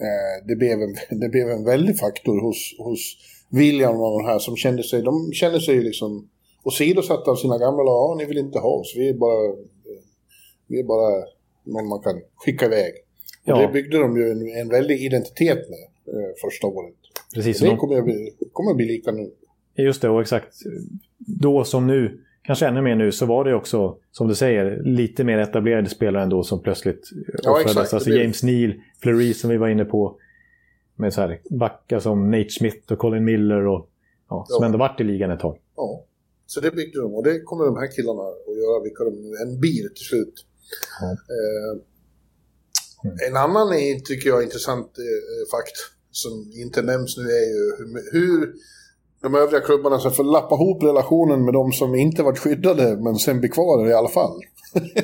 C: eh, det, blev en, det blev en väldig faktor hos, hos William och de här som kände sig, de kände sig liksom åsidosatta av sina gamla lag. Ja, ni vill inte ha oss, vi är bara, vi är bara någon man kan skicka iväg. Och ja. det byggde de ju en, en väldig identitet med eh, första året.
B: Precis.
C: Det kommer att, bli, kommer att bli lika nu.
B: Just det, och exakt. Då som nu kanske ännu mer nu, så var det också, som du säger, lite mer etablerade spelare ändå som plötsligt
C: ja, offrades.
B: Alltså James Neal, Fleury som vi var inne på. Med så här backar som Nate Smith och Colin Miller och ja, som ja. ändå varit i ligan ett tag.
C: Ja, så det byggde de och det kommer de här killarna att göra, vilka de än blir till slut. Ja. Eh, mm. En annan tycker jag intressant eh, fakt som inte nämns nu är ju hur, hur de övriga klubbarna ska få lappa ihop relationen med de som inte varit skyddade men sen blir kvar i alla fall.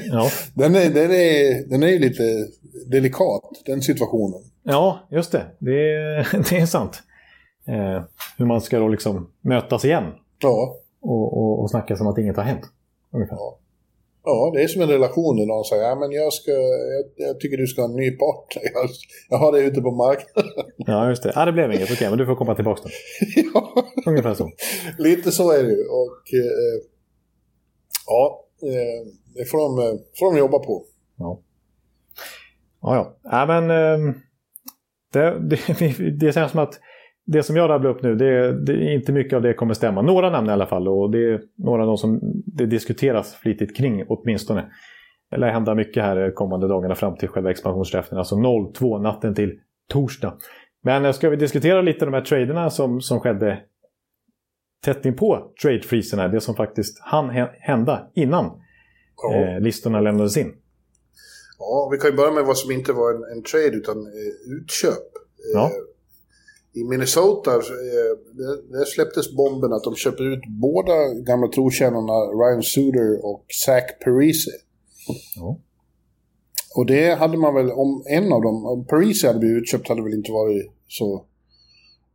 C: Ja. den, är, den, är, den är lite delikat, den situationen.
B: Ja, just det. Det är, det är sant. Eh, hur man ska då liksom mötas igen.
C: Ja.
B: Och, och, och snacka som att inget har hänt. Ungefär.
C: Ja. Ja, det är som en relation när någon säger ja, men jag, ska, jag, jag, tycker du ska ha en ny partner. Jag, jag har det ute på marknaden.
B: Ja, just det. Ja, det blev inget. Okej, men du får komma tillbaka då. ja. Ungefär så.
C: Lite så är det ju. Och eh, ja, eh, det får de, eh, får de jobba på.
B: Ja, ja. ja. ja men eh, det, det, det känns som att det som jag rabblar upp nu, det, det, är inte mycket av det kommer stämma. Några namn i alla fall och det är några av de som det diskuteras flitigt kring åtminstone. Det lär hända mycket här kommande dagarna fram till själva expansionsdraften, alltså 0-2 natten till torsdag. Men eh, ska vi diskutera lite de här traderna som, som skedde tätt inpå trade det som faktiskt hann hända innan ja. eh, listorna lämnades in.
C: Ja, vi kan ju börja med vad som inte var en, en trade utan eh, utköp.
B: Ja. Eh,
C: i Minnesota, eh, där släpptes bomben att de köper ut båda gamla trotjänarna Ryan Suter och Zach Parise. Ja. Och det hade man väl, om en av dem, om Parise hade blivit utköpt hade väl inte varit så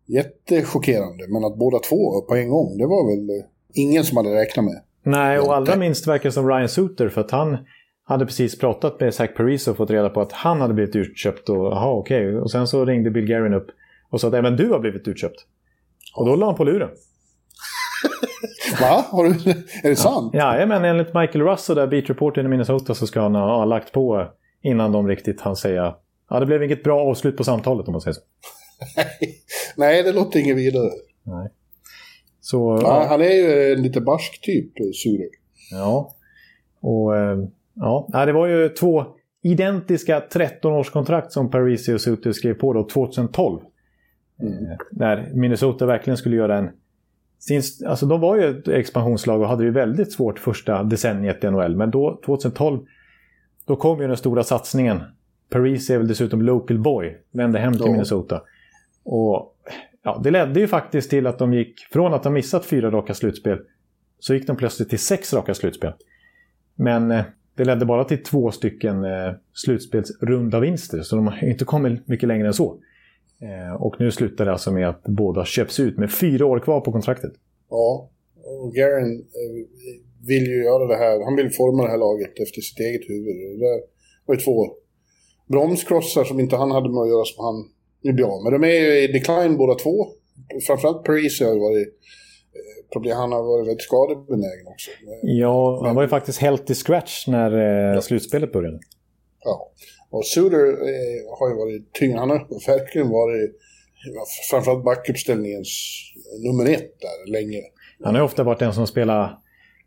C: jättechockerande. Men att båda två på en gång, det var väl ingen som hade räknat med.
B: Nej, och allra minst verkar som Ryan Suter för att han hade precis pratat med Zach Parise och fått reda på att han hade blivit utköpt och okej. Okay. Och sen så ringde Bill Guerin upp och sa att även du har blivit utköpt. Och då la han på luren.
C: Va? Har du, är det sant?
B: Ja, men enligt Michael Russ och där beat reporter i Minnesota så ska han ha lagt på innan de riktigt hann säga ja, det blev inget bra avslut på samtalet om man säger så.
C: Nej, det låter inget vidare.
B: Nej. Så,
C: ja, Han är ju en lite barsk typ, Sure.
B: Ja. Och eh, ja, det var ju två identiska 13-årskontrakt som Parisi och Suter skrev på då 2012. Mm. När Minnesota verkligen skulle göra en... Sin, alltså de var ju ett expansionslag och hade det väldigt svårt första decenniet i NHL. Men då, 2012, då kom ju den stora satsningen. Paris är väl dessutom local boy, vände hem till ja. Minnesota. Och ja, det ledde ju faktiskt till att de gick, från att ha missat fyra raka slutspel, så gick de plötsligt till sex raka slutspel. Men eh, det ledde bara till två stycken eh, slutspelsrunda vinster, så de har inte kommit mycket längre än så. Eh, och nu slutar det alltså med att båda köps ut med fyra år kvar på kontraktet.
C: Ja, och Garen eh, vill ju göra det här. Han vill forma det här laget efter sitt eget huvud. Det var ju två bromskrossar som inte han hade med att göra som han nu blir av med. De är ju i decline båda två. Framförallt Paris har varit eh, problem. Han har varit väldigt skadebenägen också.
B: Ja, han var ju faktiskt helt i scratch när ja. slutspelet började.
C: Ja. Och Suter eh, har ju varit tyngre. Han har verkligen varit framförallt backuppställningens nummer ett där länge.
B: Han har ju ofta varit den som spelar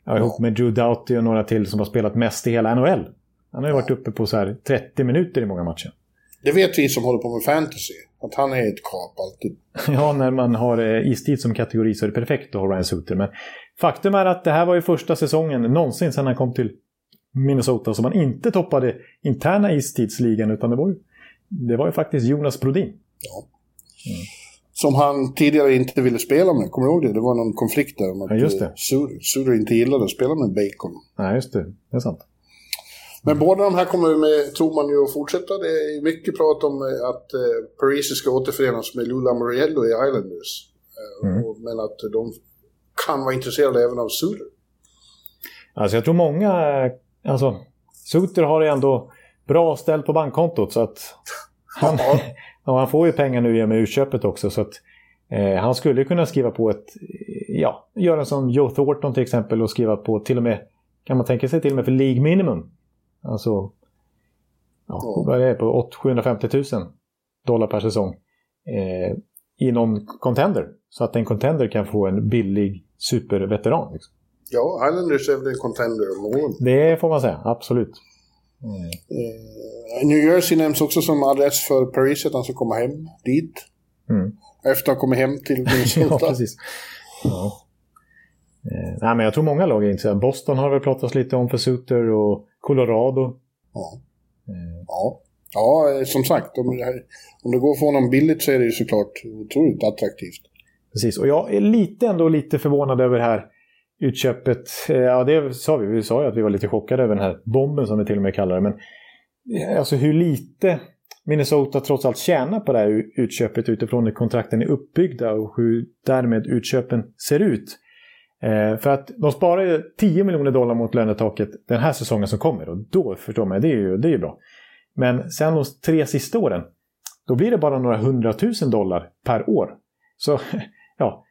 B: ja, ihop med Drew Doughty och några till som har spelat mest i hela NHL. Han har ju varit uppe på så här 30 minuter i många matcher.
C: Det vet vi som håller på med fantasy. Att han är ett kap alltid.
B: Ja, när man har eh, istid som kategori så är det perfekt att ha Ryan Suter. Men faktum är att det här var ju första säsongen någonsin sedan han kom till Minnesota som han inte toppade interna istidsligan utan det var ju, det var ju faktiskt Jonas Brodin.
C: Ja. Mm. Som han tidigare inte ville spela med, kommer du ihåg det? Det var någon konflikt där om att ja,
B: eh,
C: Suter inte gillade att spela med Bacon.
B: Nej, just det. Det är sant.
C: Men båda de här kommer med, tror man ju att fortsätta. Det är mycket prat om eh, att eh, Parisi ska återförenas med Lula Moriello i Islanders. Mm. men att de kan vara intresserade även av Suter.
B: Alltså jag tror många, alltså Suter har ändå bra ställt på bankkontot så att han, ja, han får ju pengar nu i och med utköpet också så att eh, han skulle kunna skriva på ett, ja, göra som Joe Thornton till exempel och skriva på till och med, kan man tänka sig till och med för League Minimum Alltså, ja, vad är det på 750 000 dollar per säsong. Eh, I någon contender. Så att en contender kan få en billig superveteran. Liksom.
C: Ja, Islanders är väl en contender om
B: Det får man säga, absolut.
C: Mm. Eh, New Jersey nämns också som adress för Paris, att han ska komma hem dit. Mm. Efter att ha kommit hem till Minnesota.
B: ja, precis. Ja. Eh, nej, men jag tror många lag är intresserade. Boston har väl pratats lite om för Suter och Colorado.
C: Ja. Mm. ja. Ja, som sagt, om, om det går att få honom billigt så är det ju såklart otroligt attraktivt.
B: Precis, och jag är lite ändå lite förvånad över det här utköpet. Eh, ja, det sa vi. Vi sa ju att vi var lite chockade över den här bomben som vi till och med kallar det. Men eh, alltså hur lite Minnesota trots allt tjänar på det här utköpet utifrån hur kontrakten är uppbyggda och hur därmed utköpen ser ut. Eh, för att de sparar ju 10 miljoner dollar mot lönetaket den här säsongen som kommer. Och då förstår man, det är ju, det är ju bra. Men sen de tre sista åren, då blir det bara några hundratusen dollar per år. Så ja,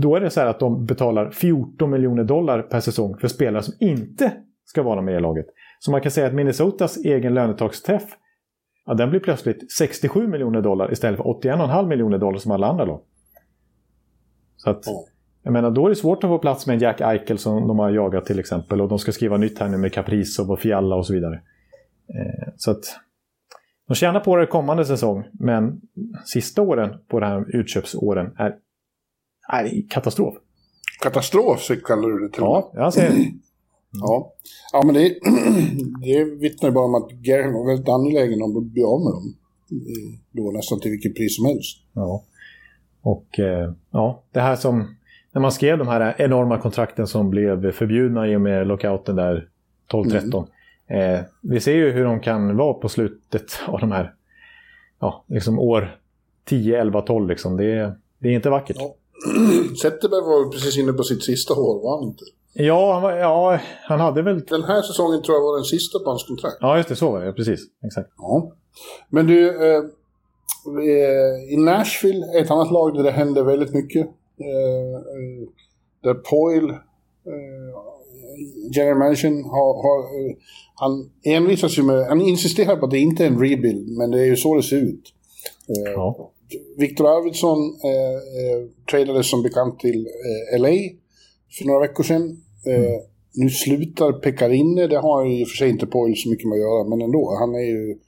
B: då är det så här att de betalar 14 miljoner dollar per säsong för spelare som inte ska vara med i laget. Så man kan säga att Minnesotas egen lönetaksträff, ja, den blir plötsligt 67 miljoner dollar istället för 81,5 miljoner dollar som alla andra lag. Så att, jag menar, då är det svårt att få plats med en Jack Eichel som de har jagat till exempel. Och de ska skriva nytt här nu med Kaprizov och Fialla och så vidare. Eh, så att de tjänar på det kommande säsong, men sista åren på de här utköpsåren är, är katastrof.
C: Katastrof så kallar du det till
B: Ja, jag ser det.
C: Ja. ja, men det, det vittnar ju bara om att Gary var väldigt angelägen om att bli av med dem. Då nästan till vilket pris som helst.
B: Ja. Och eh, ja, det här som när man skrev de här enorma kontrakten som blev förbjudna i och med lockouten där 12-13. Mm. Eh, vi ser ju hur de kan vara på slutet av de här ja, liksom år 10, 11, 12. Liksom. Det, det är inte vackert. Ja.
C: Zetterberg var precis inne på sitt sista år, var han inte?
B: Ja han, var, ja, han hade väl...
C: Den här säsongen tror jag var den sista på hans kontrakt.
B: Ja, just det. Så var det. Precis. Exakt.
C: Ja. Men du, eh, eh i Nashville, ett annat lag där det hände väldigt mycket. Eh, eh, där Poyle, eh, general managern, har, har, han envisas ju med, han insisterar på att det inte är en rebuild, men det är ju så det ser ut. Ja. Viktor Arvidsson eh, tradades som bekant till eh, LA för några veckor sedan. Mm. Nu slutar Pekarinne, det har ju i och för sig inte Poyle så mycket med att göra, men ändå. Han är ju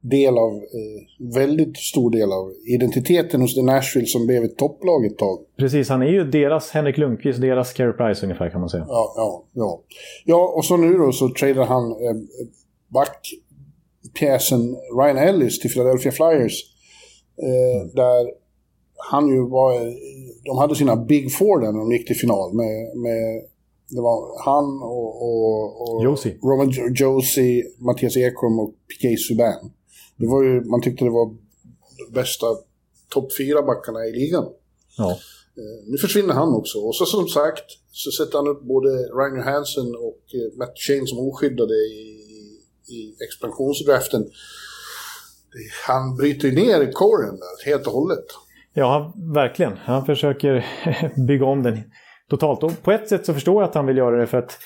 C: del av, eh, väldigt stor del av identiteten hos The Nashville som blev ett topplag ett tag.
B: Precis, han är ju deras Henrik Lundqvist, deras Carey Price ungefär kan man säga.
C: Ja, ja, ja. Ja, och så nu då så tradar han eh, backpjäsen Ryan Ellis till Philadelphia Flyers. Eh. Där han ju var, de hade sina Big Four där när de gick till final med, med det var han och, och, och
B: Josie.
C: Roman Josie, Mattias Ekholm och Piqué Subban. Det var ju, man tyckte det var de bästa topp fyra backarna i ligan.
B: Ja.
C: Eh, nu försvinner han också. Och så som sagt så sätter han upp både Ryan Hansen och eh, Matt Shane som oskyddade i, i expansionsdraften. Han bryter ju ner kåren där helt och hållet.
B: Ja, verkligen. Han försöker bygga om den totalt. Och på ett sätt så förstår jag att han vill göra det för att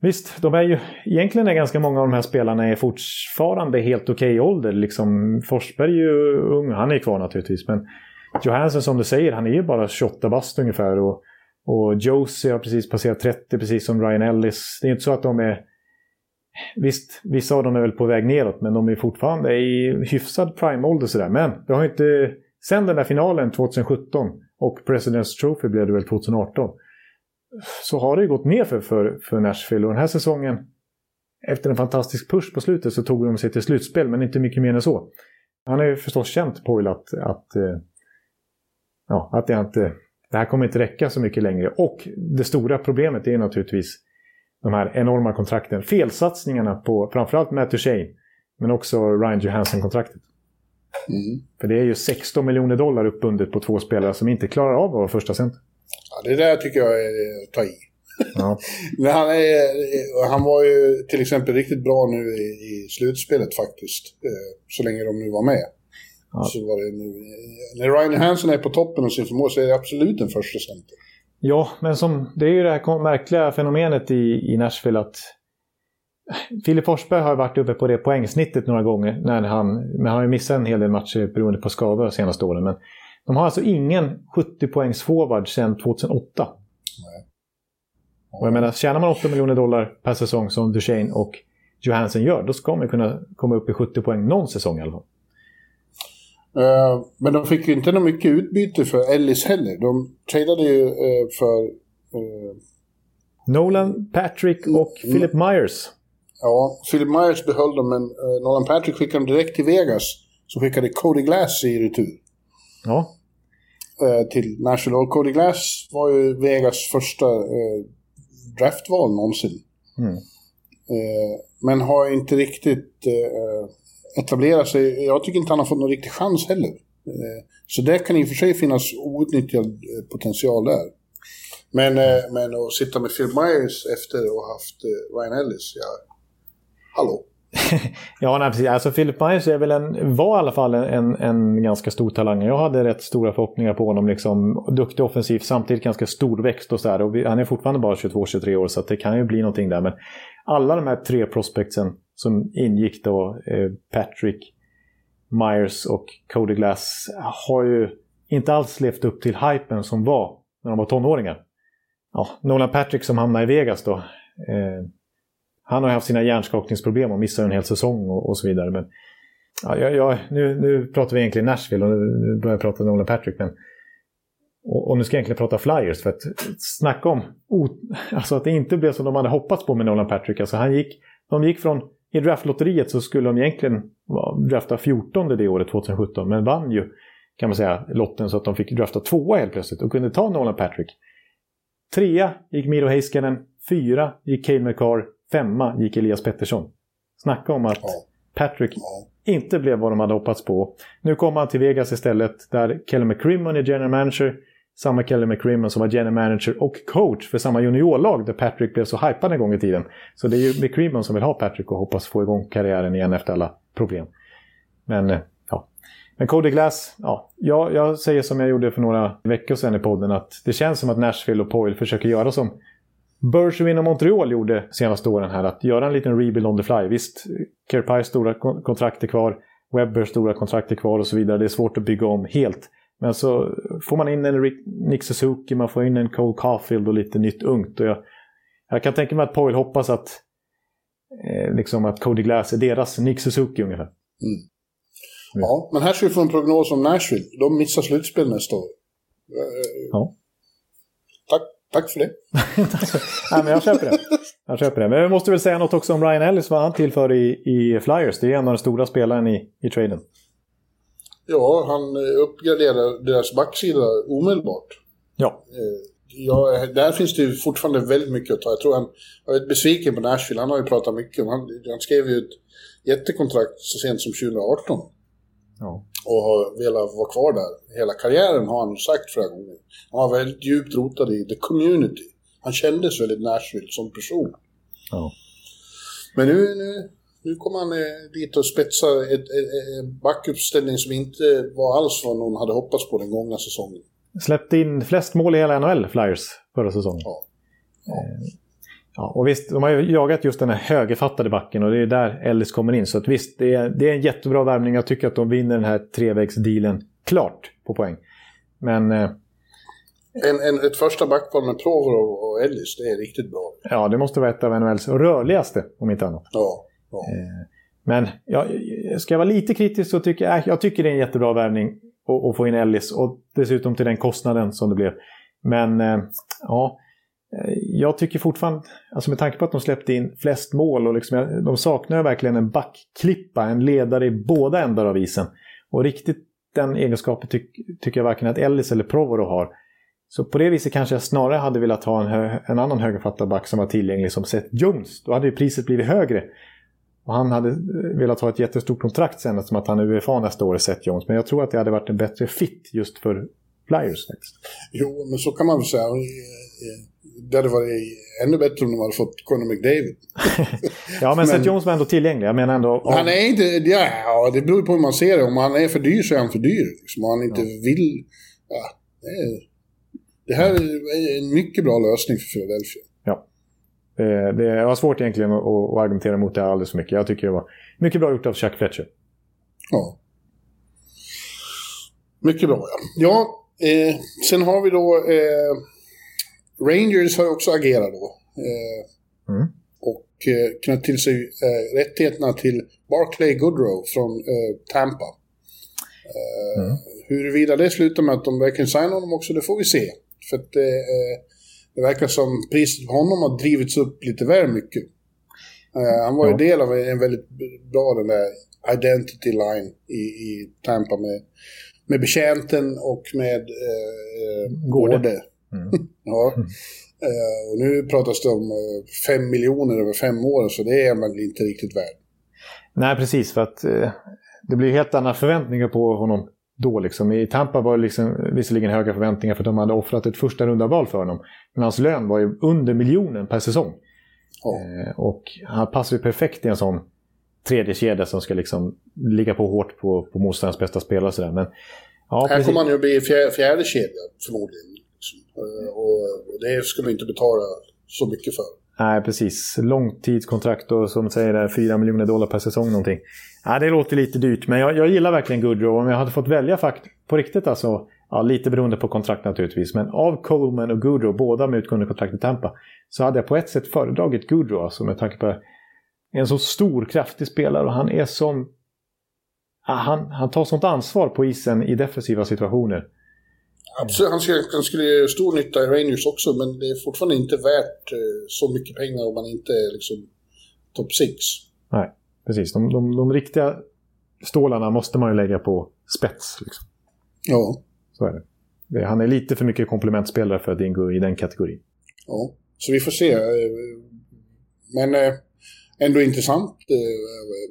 B: Visst, de är ju, egentligen är ganska många av de här spelarna är fortfarande helt okej okay ålder. Liksom, Forsberg är ju ung, han är kvar naturligtvis. Men Johansson som du säger, han är ju bara 28 bast ungefär. Och, och Josie har precis passerat 30, precis som Ryan Ellis. Det är inte så att de är Visst, vissa av dem är väl på väg neråt, men de är fortfarande i hyfsad prime-ålder sådär. Men det har inte... Sen den där finalen 2017 och President's Trophy blev det väl 2018. Så har det ju gått ner för, för, för Nashville och den här säsongen efter en fantastisk push på slutet så tog de sig till slutspel, men inte mycket mer än så. Han har ju förstås känt Poil att, att, eh, ja, att det, inte, det här kommer inte räcka så mycket längre. Och det stora problemet är naturligtvis de här enorma kontrakten. Felsatsningarna på framförallt Matt Duchene, men också Ryan Johansson-kontraktet. Mm. För det är ju 16 miljoner dollar uppbundet på två spelare som inte klarar av att vara första center.
C: Ja, det där tycker jag är att ta i. Ja. Men han, är, han var ju till exempel riktigt bra nu i, i slutspelet faktiskt. Eh, så länge de nu var med. Ja. Så var det nu, när Ryan Hansen är på toppen av sin förmåga så är det absolut en första center.
B: Ja, men som, det är ju det här märkliga fenomenet i, i Nashville att Filip Forsberg har varit uppe på det poängsnittet några gånger. När han, men han har ju missat en hel del matcher beroende på skador de senaste åren. Men de har alltså ingen 70-poängs forward sedan 2008. Och jag menar, tjänar man 8 miljoner dollar per säsong som Duchene och Johansson gör, då ska man kunna komma upp i 70 poäng någon säsong i alla fall.
C: Uh, men de fick ju inte något mycket utbyte för Ellis heller. De tradade ju uh, för... Uh...
B: Nolan Patrick och mm. Philip Myers.
C: Ja, Philip Myers behöll dem, men Nolan Patrick skickade dem direkt till Vegas. Så skickade Cody Glass i retur.
B: Ja.
C: till National. Cody Glass var ju Vegas första draftval någonsin. Mm. Eh, men har inte riktigt etablera sig. Jag tycker inte han har fått någon riktig chans heller. Eh, så det kan i och för sig finnas outnyttjad eh, potential där. Men, eh, men att sitta med Phil Myers efter att ha haft Ryan Ellis, ja. Hallå?
B: ja, nej, precis. Alltså Philip Myers är väl en, var i alla fall en, en ganska stor talang. Jag hade rätt stora förhoppningar på honom. Liksom, duktig offensiv, samtidigt ganska stor växt och så här. Och vi, han är fortfarande bara 22-23 år så det kan ju bli någonting där. Men alla de här tre prospectsen som ingick då, eh, Patrick, Myers och Cody Glass, har ju inte alls levt upp till hypen som var när de var tonåringar. Ja, Nolan Patrick som hamnade i Vegas då. Eh, han har haft sina hjärnskakningsproblem och missar en hel säsong och, och så vidare. Men, ja, ja, nu, nu pratar vi egentligen Nashville och nu börjar jag prata Nolan Patrick. Men, och, och, nu ska jag egentligen prata Flyers. För att snacka om alltså att det inte blev som de hade hoppats på med Nolan Patrick. Alltså han gick, de gick från, i draftlotteriet så skulle de egentligen drafta 14 det året, 2017. Men vann ju, kan man säga, lotten så att de fick drafta tvåa helt plötsligt och kunde ta Nolan Patrick. Trea gick Miro Heiskanen, fyra gick Cale McCarr, Femma gick Elias Pettersson. Snacka om att Patrick inte blev vad de hade hoppats på. Nu kommer han till Vegas istället där Kelly McCrimmon är general manager. Samma Kelly McCrimmon som var general manager och coach för samma juniorlag där Patrick blev så hypad en gång i tiden. Så det är ju McCrimmon som vill ha Patrick och hoppas få igång karriären igen efter alla problem. Men eh, ja. Men Cody Glass, ja. Jag, jag säger som jag gjorde för några veckor sedan i podden att det känns som att Nashville och Poyle försöker göra som Bergevin och Montreal gjorde senaste åren här att göra en liten rebuild on the fly. Visst, Kerpais stora kontrakt är kvar, Webbers stora kontrakt är kvar och så vidare. Det är svårt att bygga om helt. Men så får man in en Nick Suzuki, man får in en Cole Caulfield och lite nytt ungt. Och jag, jag kan tänka mig att Powell hoppas att, eh, liksom att Cody Glass är deras Nick Suzuki ungefär. Mm.
C: Ja, men här ska vi få en prognos om Nashville. De missar slutspel nästa år.
B: Ja.
C: Tack Tack för det.
B: Nej, men jag köper det. Jag köper det. Men vi måste väl säga något också om Ryan Ellis, vad han tillför i, i Flyers. Det är en av de stora spelarna i, i traden.
C: Ja, han uppgraderar deras backsida omedelbart.
B: Ja.
C: Eh, ja. Där finns det ju fortfarande väldigt mycket att ta. Jag tror han jag är besviken på Nashville. Han har ju pratat mycket om... Han, han skrev ju ett jättekontrakt så sent som 2018.
B: Ja
C: och har velat vara kvar där. Hela karriären har han sagt flera gånger. Han var väldigt djupt rotad i the community. Han kändes väldigt Nashville som person.
B: Ja.
C: Men nu, nu, nu kommer han eh, dit och spetsar en backuppställning som inte var alls vad någon hade hoppats på den gångna säsongen.
B: Släppte in flest mål i hela NHL, Flyers, förra säsongen.
C: Ja.
B: ja. Eh, Ja, och visst, de har ju jagat just den här högerfattade backen och det är där Ellis kommer in. Så att visst, det är, det är en jättebra värvning. Jag tycker att de vinner den här trevägsdealen klart på poäng. Men... Eh,
C: en, en, ett första backval med Provorov och Ellis, det är riktigt bra.
B: Ja, det måste vara ett av NHLs rörligaste, om inte annat.
C: Ja ja.
B: Eh, men ja, ska jag vara lite kritisk så tycker jag, äh, jag tycker det är en jättebra värvning att få in Ellis. Och dessutom till den kostnaden som det blev. Men eh, ja, eh, jag tycker fortfarande, alltså med tanke på att de släppte in flest mål och liksom, de saknar verkligen en backklippa, en ledare i båda ändar av isen. Och riktigt den egenskapen ty tycker jag varken att Ellis eller Provoro har. Så på det viset kanske jag snarare hade velat ha en, en annan högerfattad back som var tillgänglig som Seth Jones. Då hade ju priset blivit högre. Och han hade eh, velat ha ett jättestort kontrakt sen eftersom att han är UFA nästa år, Seth Jones. Men jag tror att det hade varit en bättre fit just för Flyers faktiskt.
C: Jo, men så kan man väl säga. Det hade varit ännu bättre om de hade fått Conor McDavid.
B: ja, men, men Seth Jones var ändå tillgänglig. Jag menar ändå...
C: Om... Han är inte... Ja, det beror på hur man ser det. Om han är för dyr så är han för dyr. Liksom. Om han inte ja. vill... Ja, det, är, det här är en mycket bra lösning för Philadelphia.
B: Det, det var svårt egentligen att, att argumentera mot det alldeles för mycket. Jag tycker det var mycket bra gjort av Chuck Fletcher.
C: Ja. Mycket bra, ja. Ja, Eh, sen har vi då eh, Rangers har också agerat då. Eh, mm. Och eh, knöt till sig eh, rättigheterna till Barclay Goodrow från eh, Tampa. Eh, mm. Huruvida det slutar med att de verkligen signar honom också, det får vi se. För att det verkar som priset på honom har drivits upp lite väl mycket. han var ju ja. del av en väldigt bra den där identity line i, i Tampa med med betjänten och med eh, Gårde. Mm. ja. Mm. Eh, och nu pratas det om eh, fem miljoner över fem år, så det är man inte riktigt värd.
B: Nej, precis. För att eh, det blir helt andra förväntningar på honom då. Liksom. I Tampa var det liksom, visserligen höga förväntningar för att de hade offrat ett första runda val för honom. Men hans lön var ju under miljonen per säsong. Ja. Eh, och han passar ju perfekt i en sån tredje kedja som ska liksom ligga på hårt på, på motståndarens bästa spelare. Sådär. Men,
C: ja, Här kommer han ju bli fjärde, fjärde kedja förmodligen. Liksom. Och det skulle inte betala så mycket för.
B: Nej, precis. Långtidskontrakt och som säger där, 4 miljoner dollar per säsong någonting. Nej, det låter lite dyrt, men jag, jag gillar verkligen Goodrow. Om jag hade fått välja fakt på riktigt alltså, ja, lite beroende på kontrakt naturligtvis, men av Coleman och Goodrow, båda med utgående kontrakt i Tampa, så hade jag på ett sätt föredragit Goodrow, alltså med tanke på en så stor, kraftig spelare och han är som... Han, han tar sånt ansvar på isen i defensiva situationer.
C: Absolut, han skulle, han skulle göra stor nytta i Rangers också, men det är fortfarande inte värt eh, så mycket pengar om man inte är liksom topp 6.
B: Nej, precis. De, de, de, riktiga stålarna måste man ju lägga på spets. Liksom.
C: Ja.
B: Så är det. Han är lite för mycket komplementspelare för att ingå i den kategorin.
C: Ja, så vi får se. Eh, men eh, ändå intressant.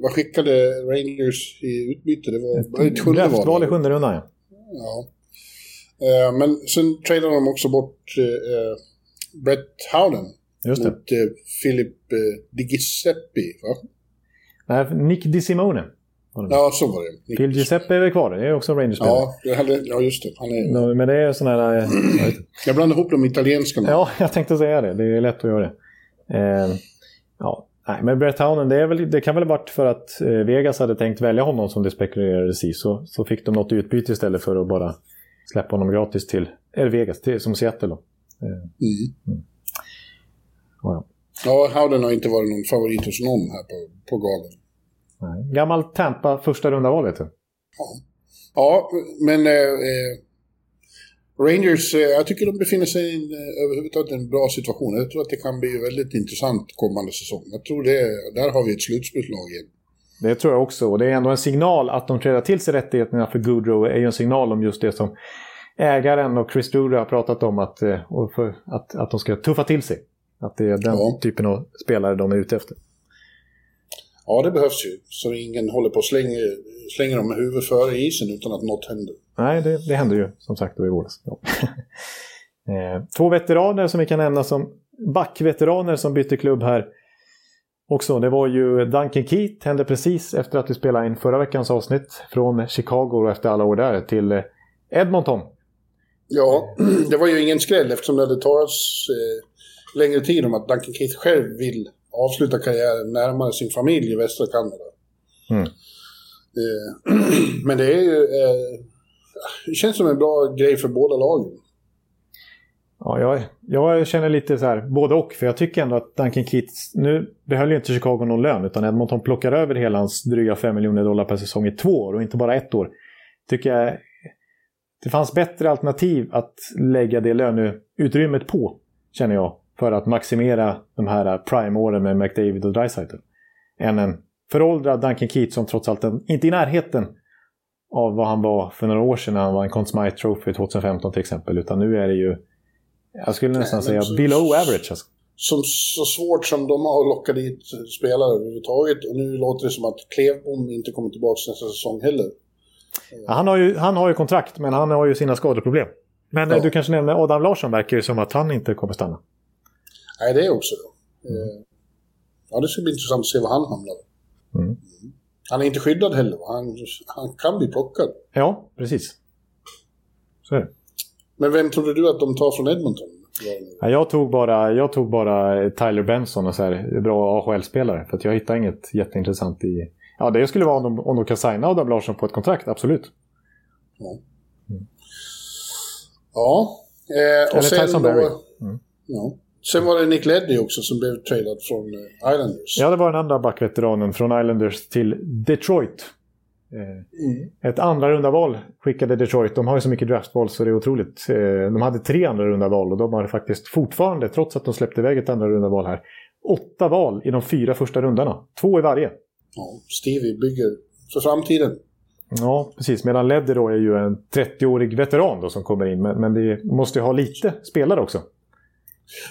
C: Vad skickade Rangers i utbyte? Det var
B: ett sjunde val. i sjunde rundan, ja.
C: ja. Eh, men sen tradade de också bort eh, Brett Howden
B: Just det.
C: mot Philip Di Giuseppe, va?
B: Nej, Nick Di Simone.
C: Ja, så var det.
B: Phil Giuseppe är väl kvar, det är också rangers
C: ja, ja, just det. Han är...
B: Men det är sån här... Jag,
C: jag blandar ihop de italienska
B: Ja, jag tänkte säga det. Det är lätt att göra det. Eh, ja, Nej, men Brett Howden, det, väl, det kan väl ha varit för att eh, Vegas hade tänkt välja honom som det spekulerades i. Så, så fick de något utbyte istället för att bara släppa honom gratis till eller Vegas, till, som Seattle. Då. Mm.
C: Mm. Ja, ja. ja, Howden har inte varit någon favorit hos någon här på, på galan.
B: Nej. Gammal Tampa första runda val, vet du.
C: Ja, ja men eh, eh Rangers, eh, jag tycker de befinner sig i en, överhuvudtaget en bra situation. Jag tror att det kan bli väldigt intressant kommande säsong. Jag tror det, där har vi ett slutspelslag igen.
B: Det tror jag också. Och det är ändå en signal att de träder till sig rättigheterna för Goodrow är ju en signal om just det som ägaren och Chris Drury har pratat om. Att, eh, att, att de ska tuffa till sig. Att det är den ja. typen av spelare de är ute efter.
C: Ja, det behövs ju. Så ingen håller på och slänger, slänger dem med huvudet före isen utan att något händer.
B: Nej, det, det hände ju som sagt då i våras. Ja. Eh, två veteraner som vi kan nämna som backveteraner som bytte klubb här också. Det var ju Duncan Keith, hände precis efter att vi spelade in förra veckans avsnitt från Chicago och efter alla år där till eh, Edmonton.
C: Ja, det var ju ingen skräll eftersom det hade tagits eh, längre tid om att Duncan Keith själv vill avsluta karriären närmare sin familj i västra Kanada. Mm. Eh, men det är ju... Eh, det känns som en bra grej för båda lagen.
B: Ja, jag, jag känner lite så här, både och. För jag tycker ändå att Duncan Keats, nu behöll ju inte Chicago någon lön, utan Edmonton plockar över hela hans dryga 5 miljoner dollar per säsong i två år och inte bara ett år. Tycker jag det fanns bättre alternativ att lägga det löneutrymmet på, känner jag, för att maximera de här prime-åren med McDavid och Dreisaitl. Än en föråldrad Duncan Keats som trots allt inte är i närheten av vad han var för några år sedan när han var en Conn Smythe Trophy 2015 till exempel. Utan nu är det ju, jag skulle nästan Nej, säga så, below average. Alltså.
C: Som, så svårt som de har lockat dit spelare överhuvudtaget. Och nu låter det som att Klevbom inte kommer tillbaka nästa säsong heller.
B: Ja, han, har ju, han har ju kontrakt, men han har ju sina skadeproblem. Men ja. du kanske nämner Adam Larsson verkar ju som att han inte kommer stanna.
C: Nej, det är också. Mm. Ja, det ska bli intressant att se var han hamnar. Mm. Han är inte skyddad heller. Han, han kan bli plockad.
B: Ja, precis. Så är det.
C: Men vem trodde du att de tar från Edmonton?
B: Ja, jag, tog bara, jag tog bara Tyler Benson och så här, bra AHL-spelare. För att jag hittade inget jätteintressant i... Ja, det skulle vara om de, om de kan signa Adam Larsson på ett kontrakt, absolut.
C: Ja. Mm. Ja. Eh, och
B: Eller Tyson Berry. Mm.
C: Ja. Sen var det Nick Leddy också som blev tradad från eh, Islanders.
B: Ja, det var den andra backveteranen från Islanders till Detroit. Eh, mm. Ett andra runda val skickade Detroit. De har ju så mycket draftval så det är otroligt. Eh, de hade tre andra runda val och de har faktiskt fortfarande, trots att de släppte iväg ett andra runda val här, åtta val i de fyra första rundorna. Två i varje.
C: Ja, Stevie bygger för framtiden.
B: Ja, precis. Medan Leddy då är ju en 30-årig veteran då som kommer in. Men, men det måste ju ha lite spelare också.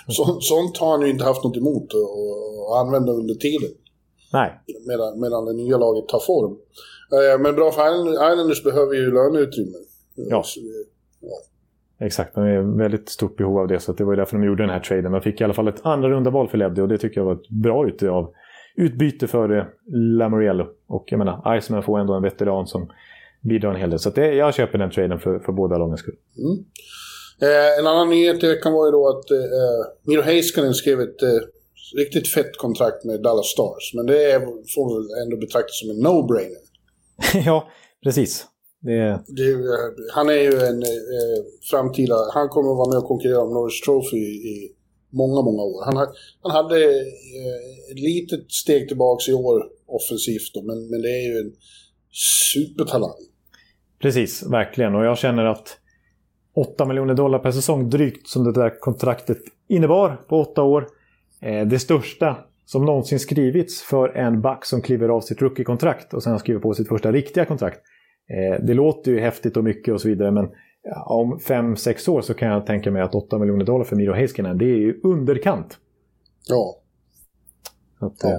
C: Så, sånt har han ju inte haft något emot att använda under tiden.
B: Nej.
C: Medan, medan det nya laget tar form. Eh, men bra för Islanders behöver ju löneutrymme.
B: Ja. ja. Exakt, de är väldigt stort behov av det. Så det var ju därför de gjorde den här traden. Man fick i alla fall ett andra runda val för Leddy och det tycker jag var ett bra ute av utbyte för eh, Lamoriello. Och jag menar, Iceman får ändå en veteran som bidrar en hel del. Så det, jag köper den traden för, för båda lagens skull.
C: Mm. Eh, en annan nyhet i veckan var ju då att eh, Miro Heiskanen skrev ett eh, riktigt fett kontrakt med Dallas Stars. Men det är, får väl ändå betraktas som en no-brainer.
B: ja, precis. Det...
C: Det, han är ju en eh, framtida... Han kommer att vara med och konkurrera om Norris Trophy i många, många år. Han, han hade eh, ett litet steg tillbaka i år offensivt då, men, men det är ju en supertalang.
B: Precis, verkligen. Och jag känner att 8 miljoner dollar per säsong drygt som det där kontraktet innebar på åtta år. Eh, det största som någonsin skrivits för en back som kliver av sitt rookie-kontrakt och sen skriver på sitt första riktiga kontrakt. Eh, det låter ju häftigt och mycket och så vidare men om 5-6 år så kan jag tänka mig att 8 miljoner dollar för Miro Heiskanen, det är ju underkant.
C: Ja.
B: Att, ja. Eh,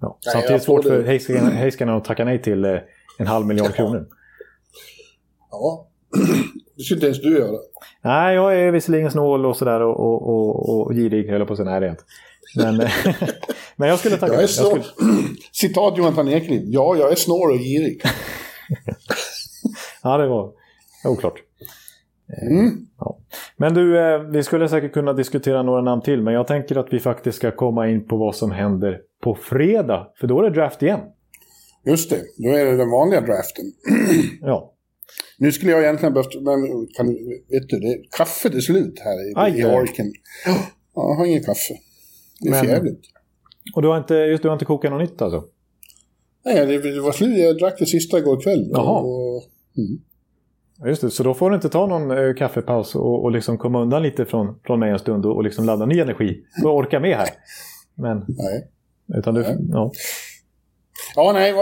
B: ja. Samtidigt är det svårt för Heiskanen att tacka nej till en halv miljard kronor.
C: Ja, det skulle inte ens du göra.
B: Nej, jag är visserligen snål och sådär och, och, och, och girig, höll jag på att säga. Nej, rent. Men, men jag skulle tacka.
C: Jag är snål. Jag skulle... Citat Jonathan Eklind. Ja, jag är snål och girig.
B: ja, det var oklart.
C: Mm.
B: Ja. Men du, eh, vi skulle säkert kunna diskutera några namn till, men jag tänker att vi faktiskt ska komma in på vad som händer på fredag, för då är det draft igen.
C: Just det, då är det den vanliga draften.
B: ja.
C: Nu skulle jag egentligen behövt, men kan, vet du, det, kaffet är slut här i, Aj, i orken. Ja, jag har ingen kaffe. Det är jävligt.
B: Och du har inte, just du har inte kokat något nytt alltså?
C: Nej, det, det var slut. Jag drack det sista igår kväll.
B: Jaha. Och, mm. Just det, så då får du inte ta någon äh, kaffepaus och, och liksom komma undan lite från, från mig en stund och, och liksom ladda ny energi. Och orka med här. Men,
C: Nej.
B: Utan du, Nej. ja.
C: Ja, nej,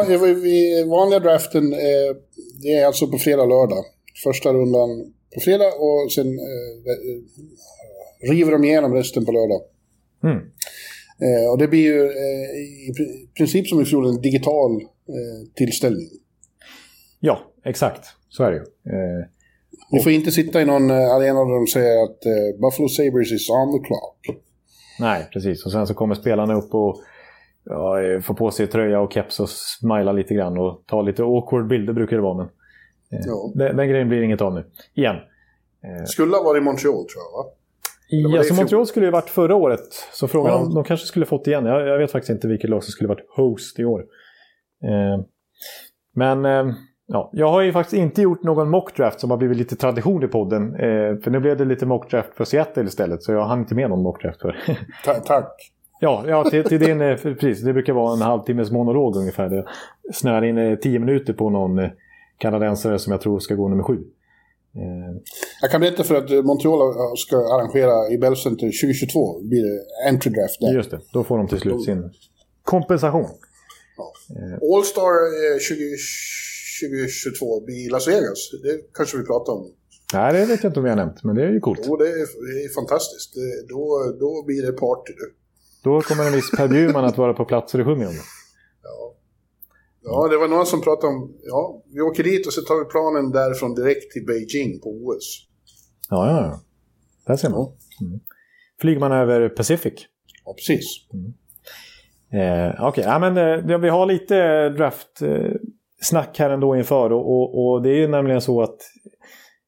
C: vanliga draften, eh, det är alltså på fredag, lördag. Första rundan på fredag och sen eh, eh, river de igenom resten på lördag.
B: Mm.
C: Eh, och det blir ju eh, i princip som i fjol en digital eh, tillställning.
B: Ja, exakt. Så är det ju.
C: Ni får inte sitta i någon arena där de säger att Buffalo Sabres is on the clock.
B: Nej, precis. Och sen så kommer spelarna upp och ja, eh, få på sig tröja och keps och smila lite grann och ta lite awkward bilder brukar det vara. Men, eh, ja. den, den, grejen blir inget av nu. Igen.
C: Eh, skulle ha varit i Montreal tror jag va?
B: Ja, så Montreal skulle ju varit förra året. Så frågan ja. om de kanske skulle fått igen. Jag, jag, vet faktiskt inte vilket lag som skulle varit host i år. Eh, men eh, Ja, jag har ju faktiskt inte gjort någon mockdraft som har blivit lite tradition i podden. Eh, för nu blev det lite mockdraft för Seattle istället, så jag hann inte med någon mockdraft för.
C: Ta tack.
B: Ja, ja till, till din, eh, precis. Det brukar vara en halvtimmes monolog ungefär. Det snöar in eh, tio minuter på någon eh, kanadensare som jag tror ska gå nummer sju.
C: Eh. Jag kan berätta för att Montreal ska arrangera i Bell Center 2022. blir det entry draft där.
B: Just det, då får de till slut sin kompensation.
C: Ja. All-Star 2022 blir i Las Vegas. Det kanske vi pratar om.
B: Nej, det vet jag inte om vi har nämnt, men det är ju coolt.
C: Jo, det är, det är fantastiskt. Det, då, då blir det party. Du.
B: Då kommer en viss Per Bjurman att vara på plats och det sjunger om det.
C: Ja. det var någon som pratade om... Ja, vi åker dit och så tar vi planen därifrån direkt till Beijing på OS.
B: Ja, ja, ja. Där ser man. Mm. Flyger man över Pacific?
C: Ja, precis. Mm.
B: Eh, Okej, okay. ja, men eh, vi har lite draft-snack här ändå inför. Och, och, och, det är ju nämligen så att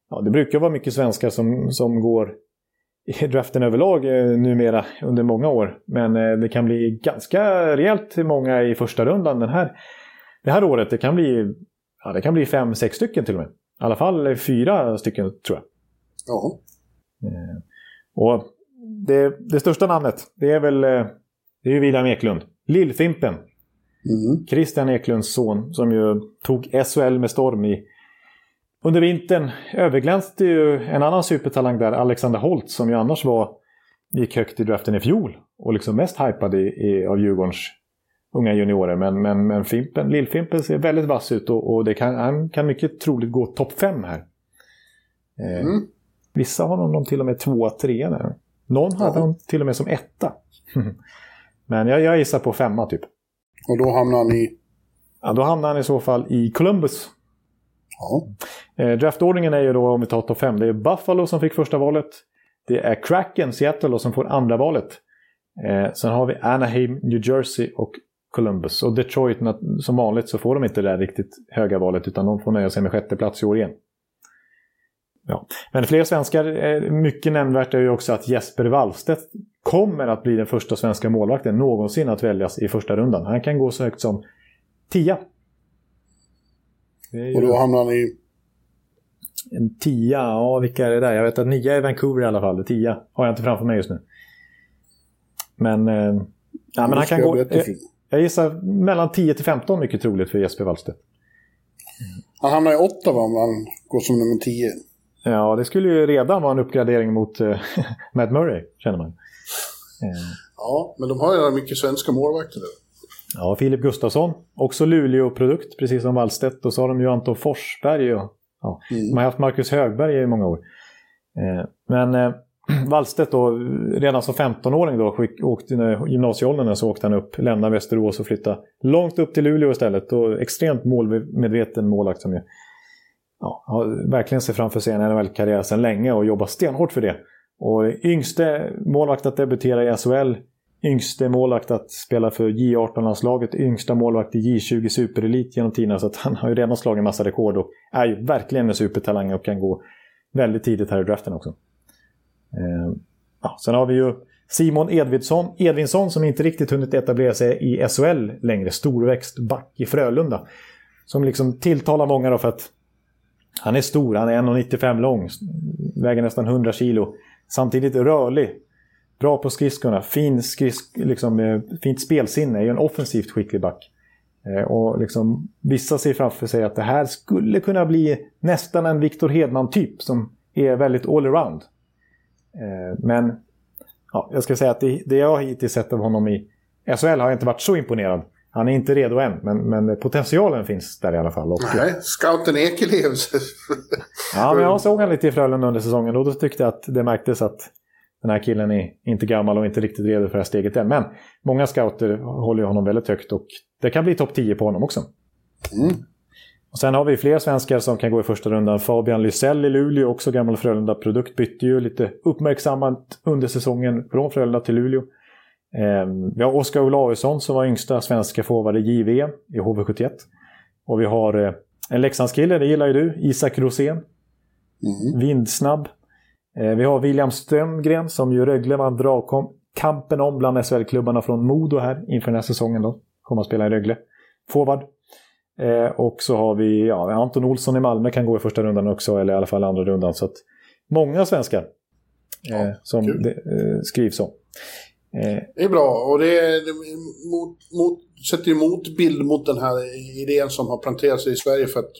B: ja, det brukar vara mycket svenskar som, som går i draften överlag eh, numera under många år. Men eh, det kan bli ganska rejält många i första rundan den här, det här året. Det kan bli, ja, det kan bli fem, sex stycken till och med. I alla fall fyra stycken tror jag.
C: Ja.
B: Eh, och det, det största namnet, det är väl det är William Eklund. Lillfimpen. Mm. Christian Eklunds son som ju tog SHL med storm i under vintern överglänste ju en annan supertalang där, Alexander Holt, som ju annars var, gick högt i draften i fjol och liksom mest hypad i, i, av Djurgårdens unga juniorer. Men, men, men Fimpen, Lill-Fimpen ser väldigt vass ut och, och det kan, han kan mycket troligt gå topp fem här. Eh, mm. Vissa har honom till och med tvåa, trea. Någon hade honom till och med som etta. men jag, jag gissar på femma typ.
C: Och då hamnar han i?
B: Ja, då hamnar han i så fall i Columbus.
C: Ja.
B: Eh, draftordningen är ju då, om vi tar topp 5, det är Buffalo som fick första valet. Det är Kraken, Seattle, som får andra valet. Eh, sen har vi Anaheim, New Jersey och Columbus. Och Detroit, som vanligt, så får de inte det där riktigt höga valet utan de får nöja sig med sjätte plats i år igen. Ja. Men fler svenskar, eh, mycket nämnvärt är ju också att Jesper Wallstedt kommer att bli den första svenska målvakten någonsin att väljas i första rundan. Han kan gå så högt som 10
C: ju... Och då hamnar han i?
B: En tia, ja vilka är det där? Jag vet att nia är Vancouver i alla fall. Tia har jag inte framför mig just nu. Men, eh, ja, men han kan gå... Jag, gissar mellan 10 till 15 mycket troligt för Jesper Wallstedt.
C: Han hamnar i Ottawa om han går som nummer 10.
B: Ja, det skulle ju redan vara en uppgradering mot uh, Matt Murray, känner man. Uh.
C: Ja, men de har ju mycket svenska målvakter nu.
B: Ja, Filip Gustafsson, också Luleå-produkt, precis som Wallstedt. Och så har de ju Anton Forsberg. Och, ja, mm. De har haft Marcus Högberg i många år. Eh, men eh, Wallstedt då, redan som 15-åring då, skick, åkte, när gymnasieåldern så åkte han upp, lämnade Västerås och flyttade långt upp till Luleå istället. Och extremt målmedveten målvakt som ju ja, har verkligen ser framför sig en NHL-karriär sedan länge och jobbar stenhårt för det. Och yngste målvakt att debutera i SHL yngste målvakt att spela för J18-landslaget, yngsta målvakt i J20 Superelit genom tiderna. Så att han har ju redan slagit en massa rekord och är ju verkligen en supertalang och kan gå väldigt tidigt här i draften också. Eh, ja, sen har vi ju Simon Edvinsson, Edvinsson som inte riktigt hunnit etablera sig i SHL längre. Storväxt back i Frölunda. Som liksom tilltalar många då för att han är stor, han är 1,95 lång, väger nästan 100 kilo. Samtidigt rörlig, Bra på skridskorna, fin skridsk, liksom, eh, fint spelsinne, är ju en offensivt skicklig back. Eh, och liksom, vissa ser framför sig att det här skulle kunna bli nästan en Viktor Hedman-typ som är väldigt allround. Eh, men ja, jag ska säga att det, det jag hittills sett av honom i SHL har jag inte varit så imponerad. Han är inte redo än, men, men potentialen finns där i alla fall. Och,
C: Nej, scouten Ekelevs.
B: ja, men jag såg honom lite i Frölunda under säsongen och då tyckte jag att det märktes att den här killen är inte gammal och inte riktigt redo för det här steget än. Men många scouter håller honom väldigt högt och det kan bli topp 10 på honom också.
C: Mm.
B: Och sen har vi fler svenskar som kan gå i första rundan. Fabian Lysell i Luleå, också gammal Frölunda-produkt, bytte ju lite uppmärksammat under säsongen från Frölunda till Luleå. Eh, vi har Oskar Olausson som var yngsta svenska forward i JVM i HV71. Och vi har eh, en Leksandskille, det gillar ju du, Isak Rosén. Mm. Vindsnabb, Eh, vi har William Strömgren som ju Rögle vann dragkampen om bland SHL-klubbarna från Modo här inför den här säsongen. Då. Kommer att spela i Rögle. Forward. Eh, och så har vi ja, Anton Olsson i Malmö kan gå i första rundan också, eller i alla fall andra rundan. Så många svenskar eh, ja, som det, eh, skrivs om.
C: Eh, det är bra och det, det mot, mot, sätter ju motbild mot den här idén som har planterats i Sverige för att,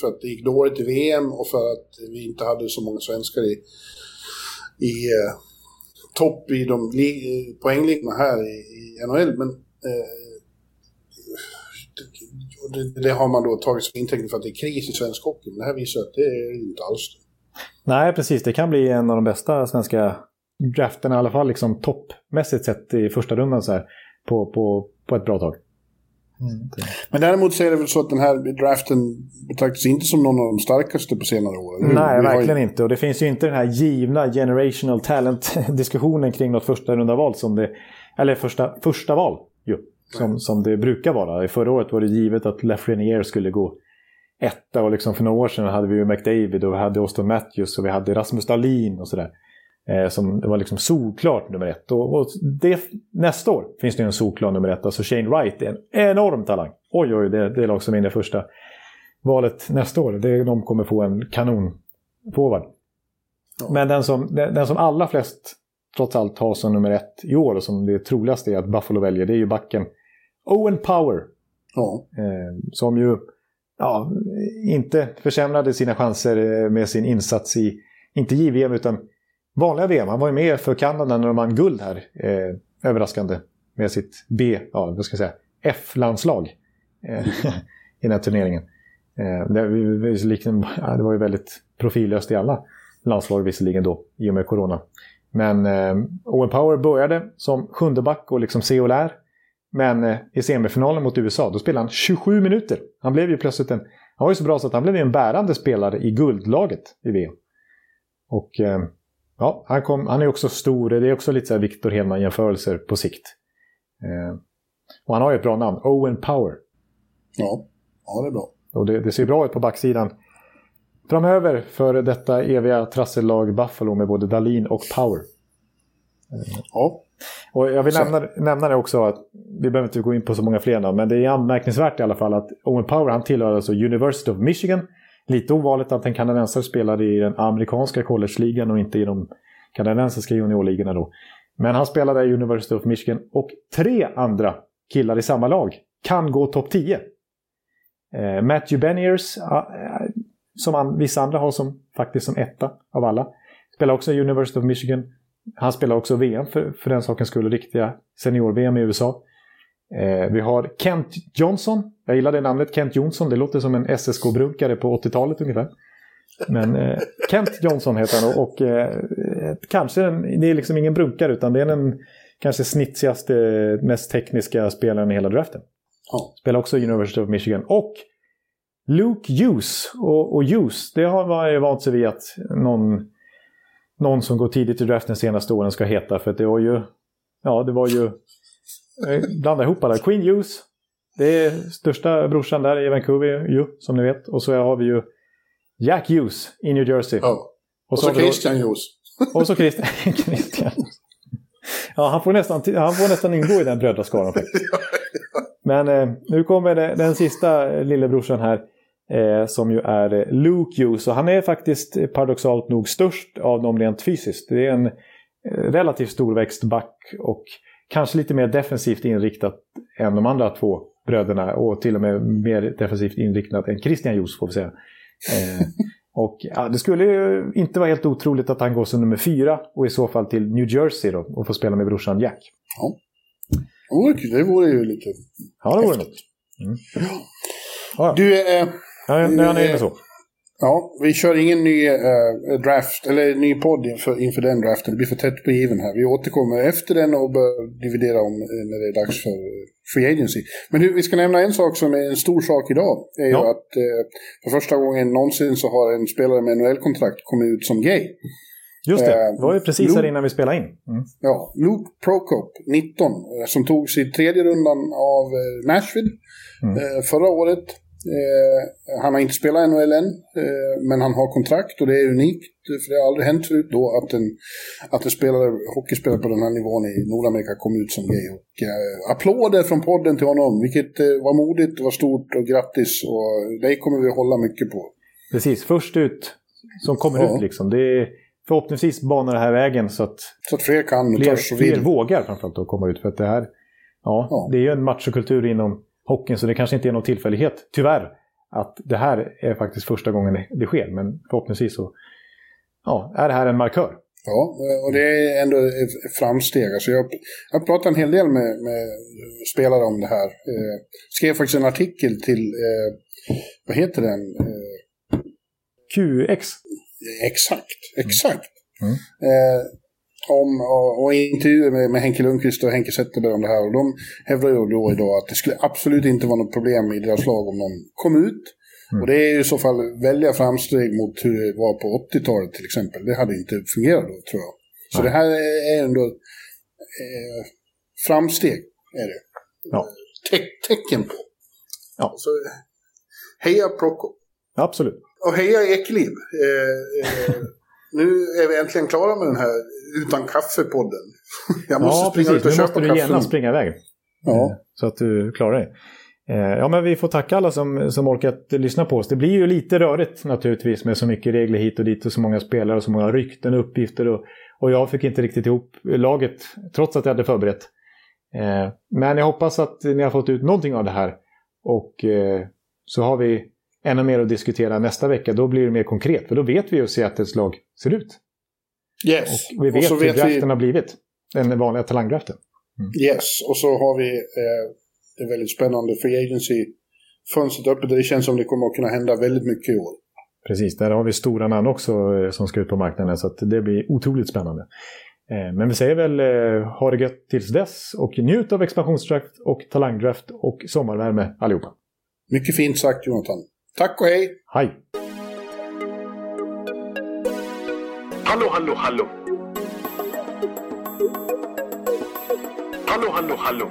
C: för att det gick dåligt i VM och för att vi inte hade så många svenskar i, i eh, topp i de poängligorna här i, i NHL. Men eh, det, det, har man då tagit som intäkt för att det är kris i svensk hockey. Men det här visar att det är inte alls det.
B: Nej, precis. Det kan bli en av de bästa svenska drafterna, i alla fall liksom toppmässigt sett i första rundan så här, på, på, på ett bra tag.
C: Mm. Men däremot så är det väl så att den här draften betraktas inte som någon av de starkaste på senare år?
B: Nej, verkligen ju... inte. Och det finns ju inte den här givna generational talent-diskussionen kring något första runda val som det... Eller första, första val. Som, som det brukar vara. Förra året var det givet att Lafreniere skulle gå etta och liksom för några år sedan hade vi ju McDavid och vi hade Austin Matthews och vi hade Rasmus Dahlin och sådär. Eh, som var liksom solklart nummer ett. Och, och det, nästa år finns det en solklar nummer ett. Alltså Shane Wright är en enorm talang. Oj, oj, det, det är lag som vinner första valet nästa år. Det, de kommer få en kanonforward. Ja. Men den som, den, den, som allra flest trots allt har som nummer ett i år och som det troligaste är att Buffalo väljer, det är ju backen Owen Power. Ja. Eh, som ju ja, inte försämrade sina chanser eh, med sin insats i, inte JVM utan vanliga VM. Han var ju med för Kanada när de vann guld här. Eh, överraskande. Med sitt B, ja vad ska jag säga, F-landslag. Eh, I den här turneringen. Eh, det, liksom, ja, det var ju väldigt profillöst i alla landslag visserligen då, i och med corona. Men eh, Owen Power började som sjunde back och liksom CO lär. Men eh, i semifinalen mot USA, då spelade han 27 minuter. Han blev ju plötsligt en... Han var ju så bra så att han blev en bärande spelare i guldlaget i VM. Och eh, ja, han, kom, han är också stor. Det är också lite så här Victor Hedman-jämförelser på sikt. Eh, och han har ju ett bra namn, Owen Power.
C: Ja, ja det är bra.
B: Och det, det ser bra ut på backsidan. Framöver för detta eviga trassellag Buffalo med både Dalin och Power.
C: Ja.
B: Och jag vill nämna, nämna det också, att vi behöver inte gå in på så många fler namn, men det är anmärkningsvärt i alla fall att Owen Power han tillhör alltså University of Michigan. Lite ovanligt att en kanadensare spelar i den amerikanska collegeligan och inte i de kanadensiska juniorligorna då. Men han spelade i University of Michigan och tre andra killar i samma lag kan gå topp 10. Eh, Matthew Beniers, eh, som vissa andra har som, faktiskt som etta av alla, spelar också i University of Michigan. Han spelar också VM för, för den sakens skull, riktiga senior-VM i USA. Eh, vi har Kent Johnson. Jag gillar det namnet, Kent Johnson. Det låter som en SSK-brukare på 80-talet ungefär. Men eh, Kent Johnson heter han och, och eh, kanske, en, det är liksom ingen brukare utan det är den kanske snitsigaste, mest tekniska spelaren i hela draften. Spelar också University of Michigan. Och Luke Hughes. Och, och Hughes, det har man ju vant sig vid att någon någon som går tidigt i draften senaste åren ska heta. För det var ju, ja det var ju, eh, blanda ihop alla. Queen Hughes, det är största brorsan där i Vancouver ju, som ni vet. Och så har vi ju Jack Hughes i New Jersey.
C: Ja. Och, och så, så Christian Hughes.
B: Och så Christian. Christian. Ja, han får, nästan, han får nästan ingå i den brödraskaran faktiskt. Men eh, nu kommer den sista lillebrorsan här. Eh, som ju är eh, Luke Hughes. Och han är faktiskt eh, paradoxalt nog störst av dem rent fysiskt. Det är en eh, relativt storväxt back och kanske lite mer defensivt inriktat än de andra två bröderna. Och till och med mer defensivt inriktat än Christian Hughes får vi säga. Eh, och ja, det skulle ju inte vara helt otroligt att han går som nummer fyra och i så fall till New Jersey då och får spela med brorsan Jack.
C: Ja. Det vore ju lite
B: Ja, det vore något. Mm.
C: Ja. Du, eh,
B: Ja, nu är han inne så.
C: Ja, vi kör ingen ny äh, draft, eller ny podd inför, inför den draften. Det blir för tätt på given här. Vi återkommer efter den och börjar dividera om äh, när det är dags för äh, Free Agency. Men du, vi ska nämna en sak som är en stor sak idag. är ja. ju att för första gången någonsin så har en spelare med NHL-kontrakt kommit ut som gay.
B: Just det, det var ju precis Luke, här innan vi spelade in. Mm.
C: Ja, Luke Prokop, 19, som tog sig tredje rundan av Nashville mm. förra året. Eh, han har inte spelat NHL än, eh, men han har kontrakt och det är unikt. För det har aldrig hänt förut då att en, att en spelare, hockeyspelare på den här nivån i Nordamerika kom ut som gay. Och, eh, applåder från podden till honom, vilket var modigt, var stort och grattis. Och det kommer vi hålla mycket på.
B: Precis, först ut som kommer
C: Ja.
B: ut liksom. Det är, förhoppningsvis banar det här vägen så att
C: Så att fler kan
B: fler,
C: törs och
B: fler vågar framförallt att komma ut. För att det här, ja,
C: Ja.
B: det är ju en machokultur inom hockeyn så det kanske inte är någon tillfällighet, tyvärr, att det här är faktiskt första gången det, sker. Men förhoppningsvis så ja, är det här en markör.
C: Ja, och det är ändå ett framsteg. Alltså jag, jag har pratat en hel del med, med spelare om det här. Eh, skrev faktiskt en artikel till, eh, vad heter den? Eh,
B: QX.
C: exakt, exakt.
B: Mm.
C: Eh, om, och, och intervjuer med, med Henke Lundqvist och Henke Zetterberg om det här. Och de hävdar ju då idag att det skulle absolut inte vara något problem i deras lag om någon kom ut.
B: Mm.
C: Och det är i så fall väldiga framsteg mot hur det var på 80-talet till exempel. Det hade inte fungerat då, tror jag. Så
B: Nej.
C: det här är ändå eh, framsteg, är det.
B: Ja.
C: Te- tecken på.
B: Ja.
C: Så, heja Procco.
B: Absolut.
C: Och heja Ekeliv. Eh, eh, nu är vi äntligen klara med den här utan kaffe-podden. Jag måste
B: ja,
C: springa
B: precis.
C: ut och
B: Nu
C: köpa
B: måste du
C: kaffe.
B: genast springa iväg.
C: Ja.
B: Så att du klarar dig. Eh, Ja, men vi får tacka alla som, som orkat lyssna på oss. Det blir ju lite rörigt naturligtvis med så mycket regler hit och dit och så många spelare och så många rykten och uppgifter. Och, och jag fick inte riktigt ihop laget trots att jag hade förberett. Eh, Men jag hoppas att ni har fått ut någonting av det här. Och eh, så har vi ännu mer att diskutera nästa vecka. Då blir det mer konkret. För då vet vi hur Seattles lag ser ut.
C: Yes.
B: Och vi vet,
C: så
B: hur draften
C: vi,
B: har blivit. Den vanliga talangdraften.
C: yes. Och så har vi eh, det väldigt spännande free agency-fönstret öppet. Det känns som det kommer att kunna hända väldigt mycket i år.
B: Precis, där har vi stora namn också eh, som ska ut på marknaden. Så det blir otroligt spännande. Eh, Men vi säger väl eh, ha det gött tills dess och njut av expansionsdraft och talangdraft och sommarvärme allihopa.
C: Mycket fint sagt Jonathan. Tack och hej!
B: Hej!
D: Hallå, hallå, hallå. Hallå, hallå, hallå.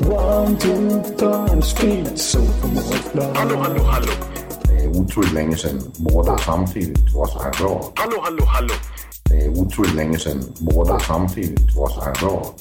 E: One, two, time, speed, so
D: Hallå, hallå, hallå.
F: Det är otroligt länge sedan båda samtidigt var så här bra.
D: Hallå, hallå, hallå.
F: Det är otroligt länge sedan båda samtidigt var så här bra.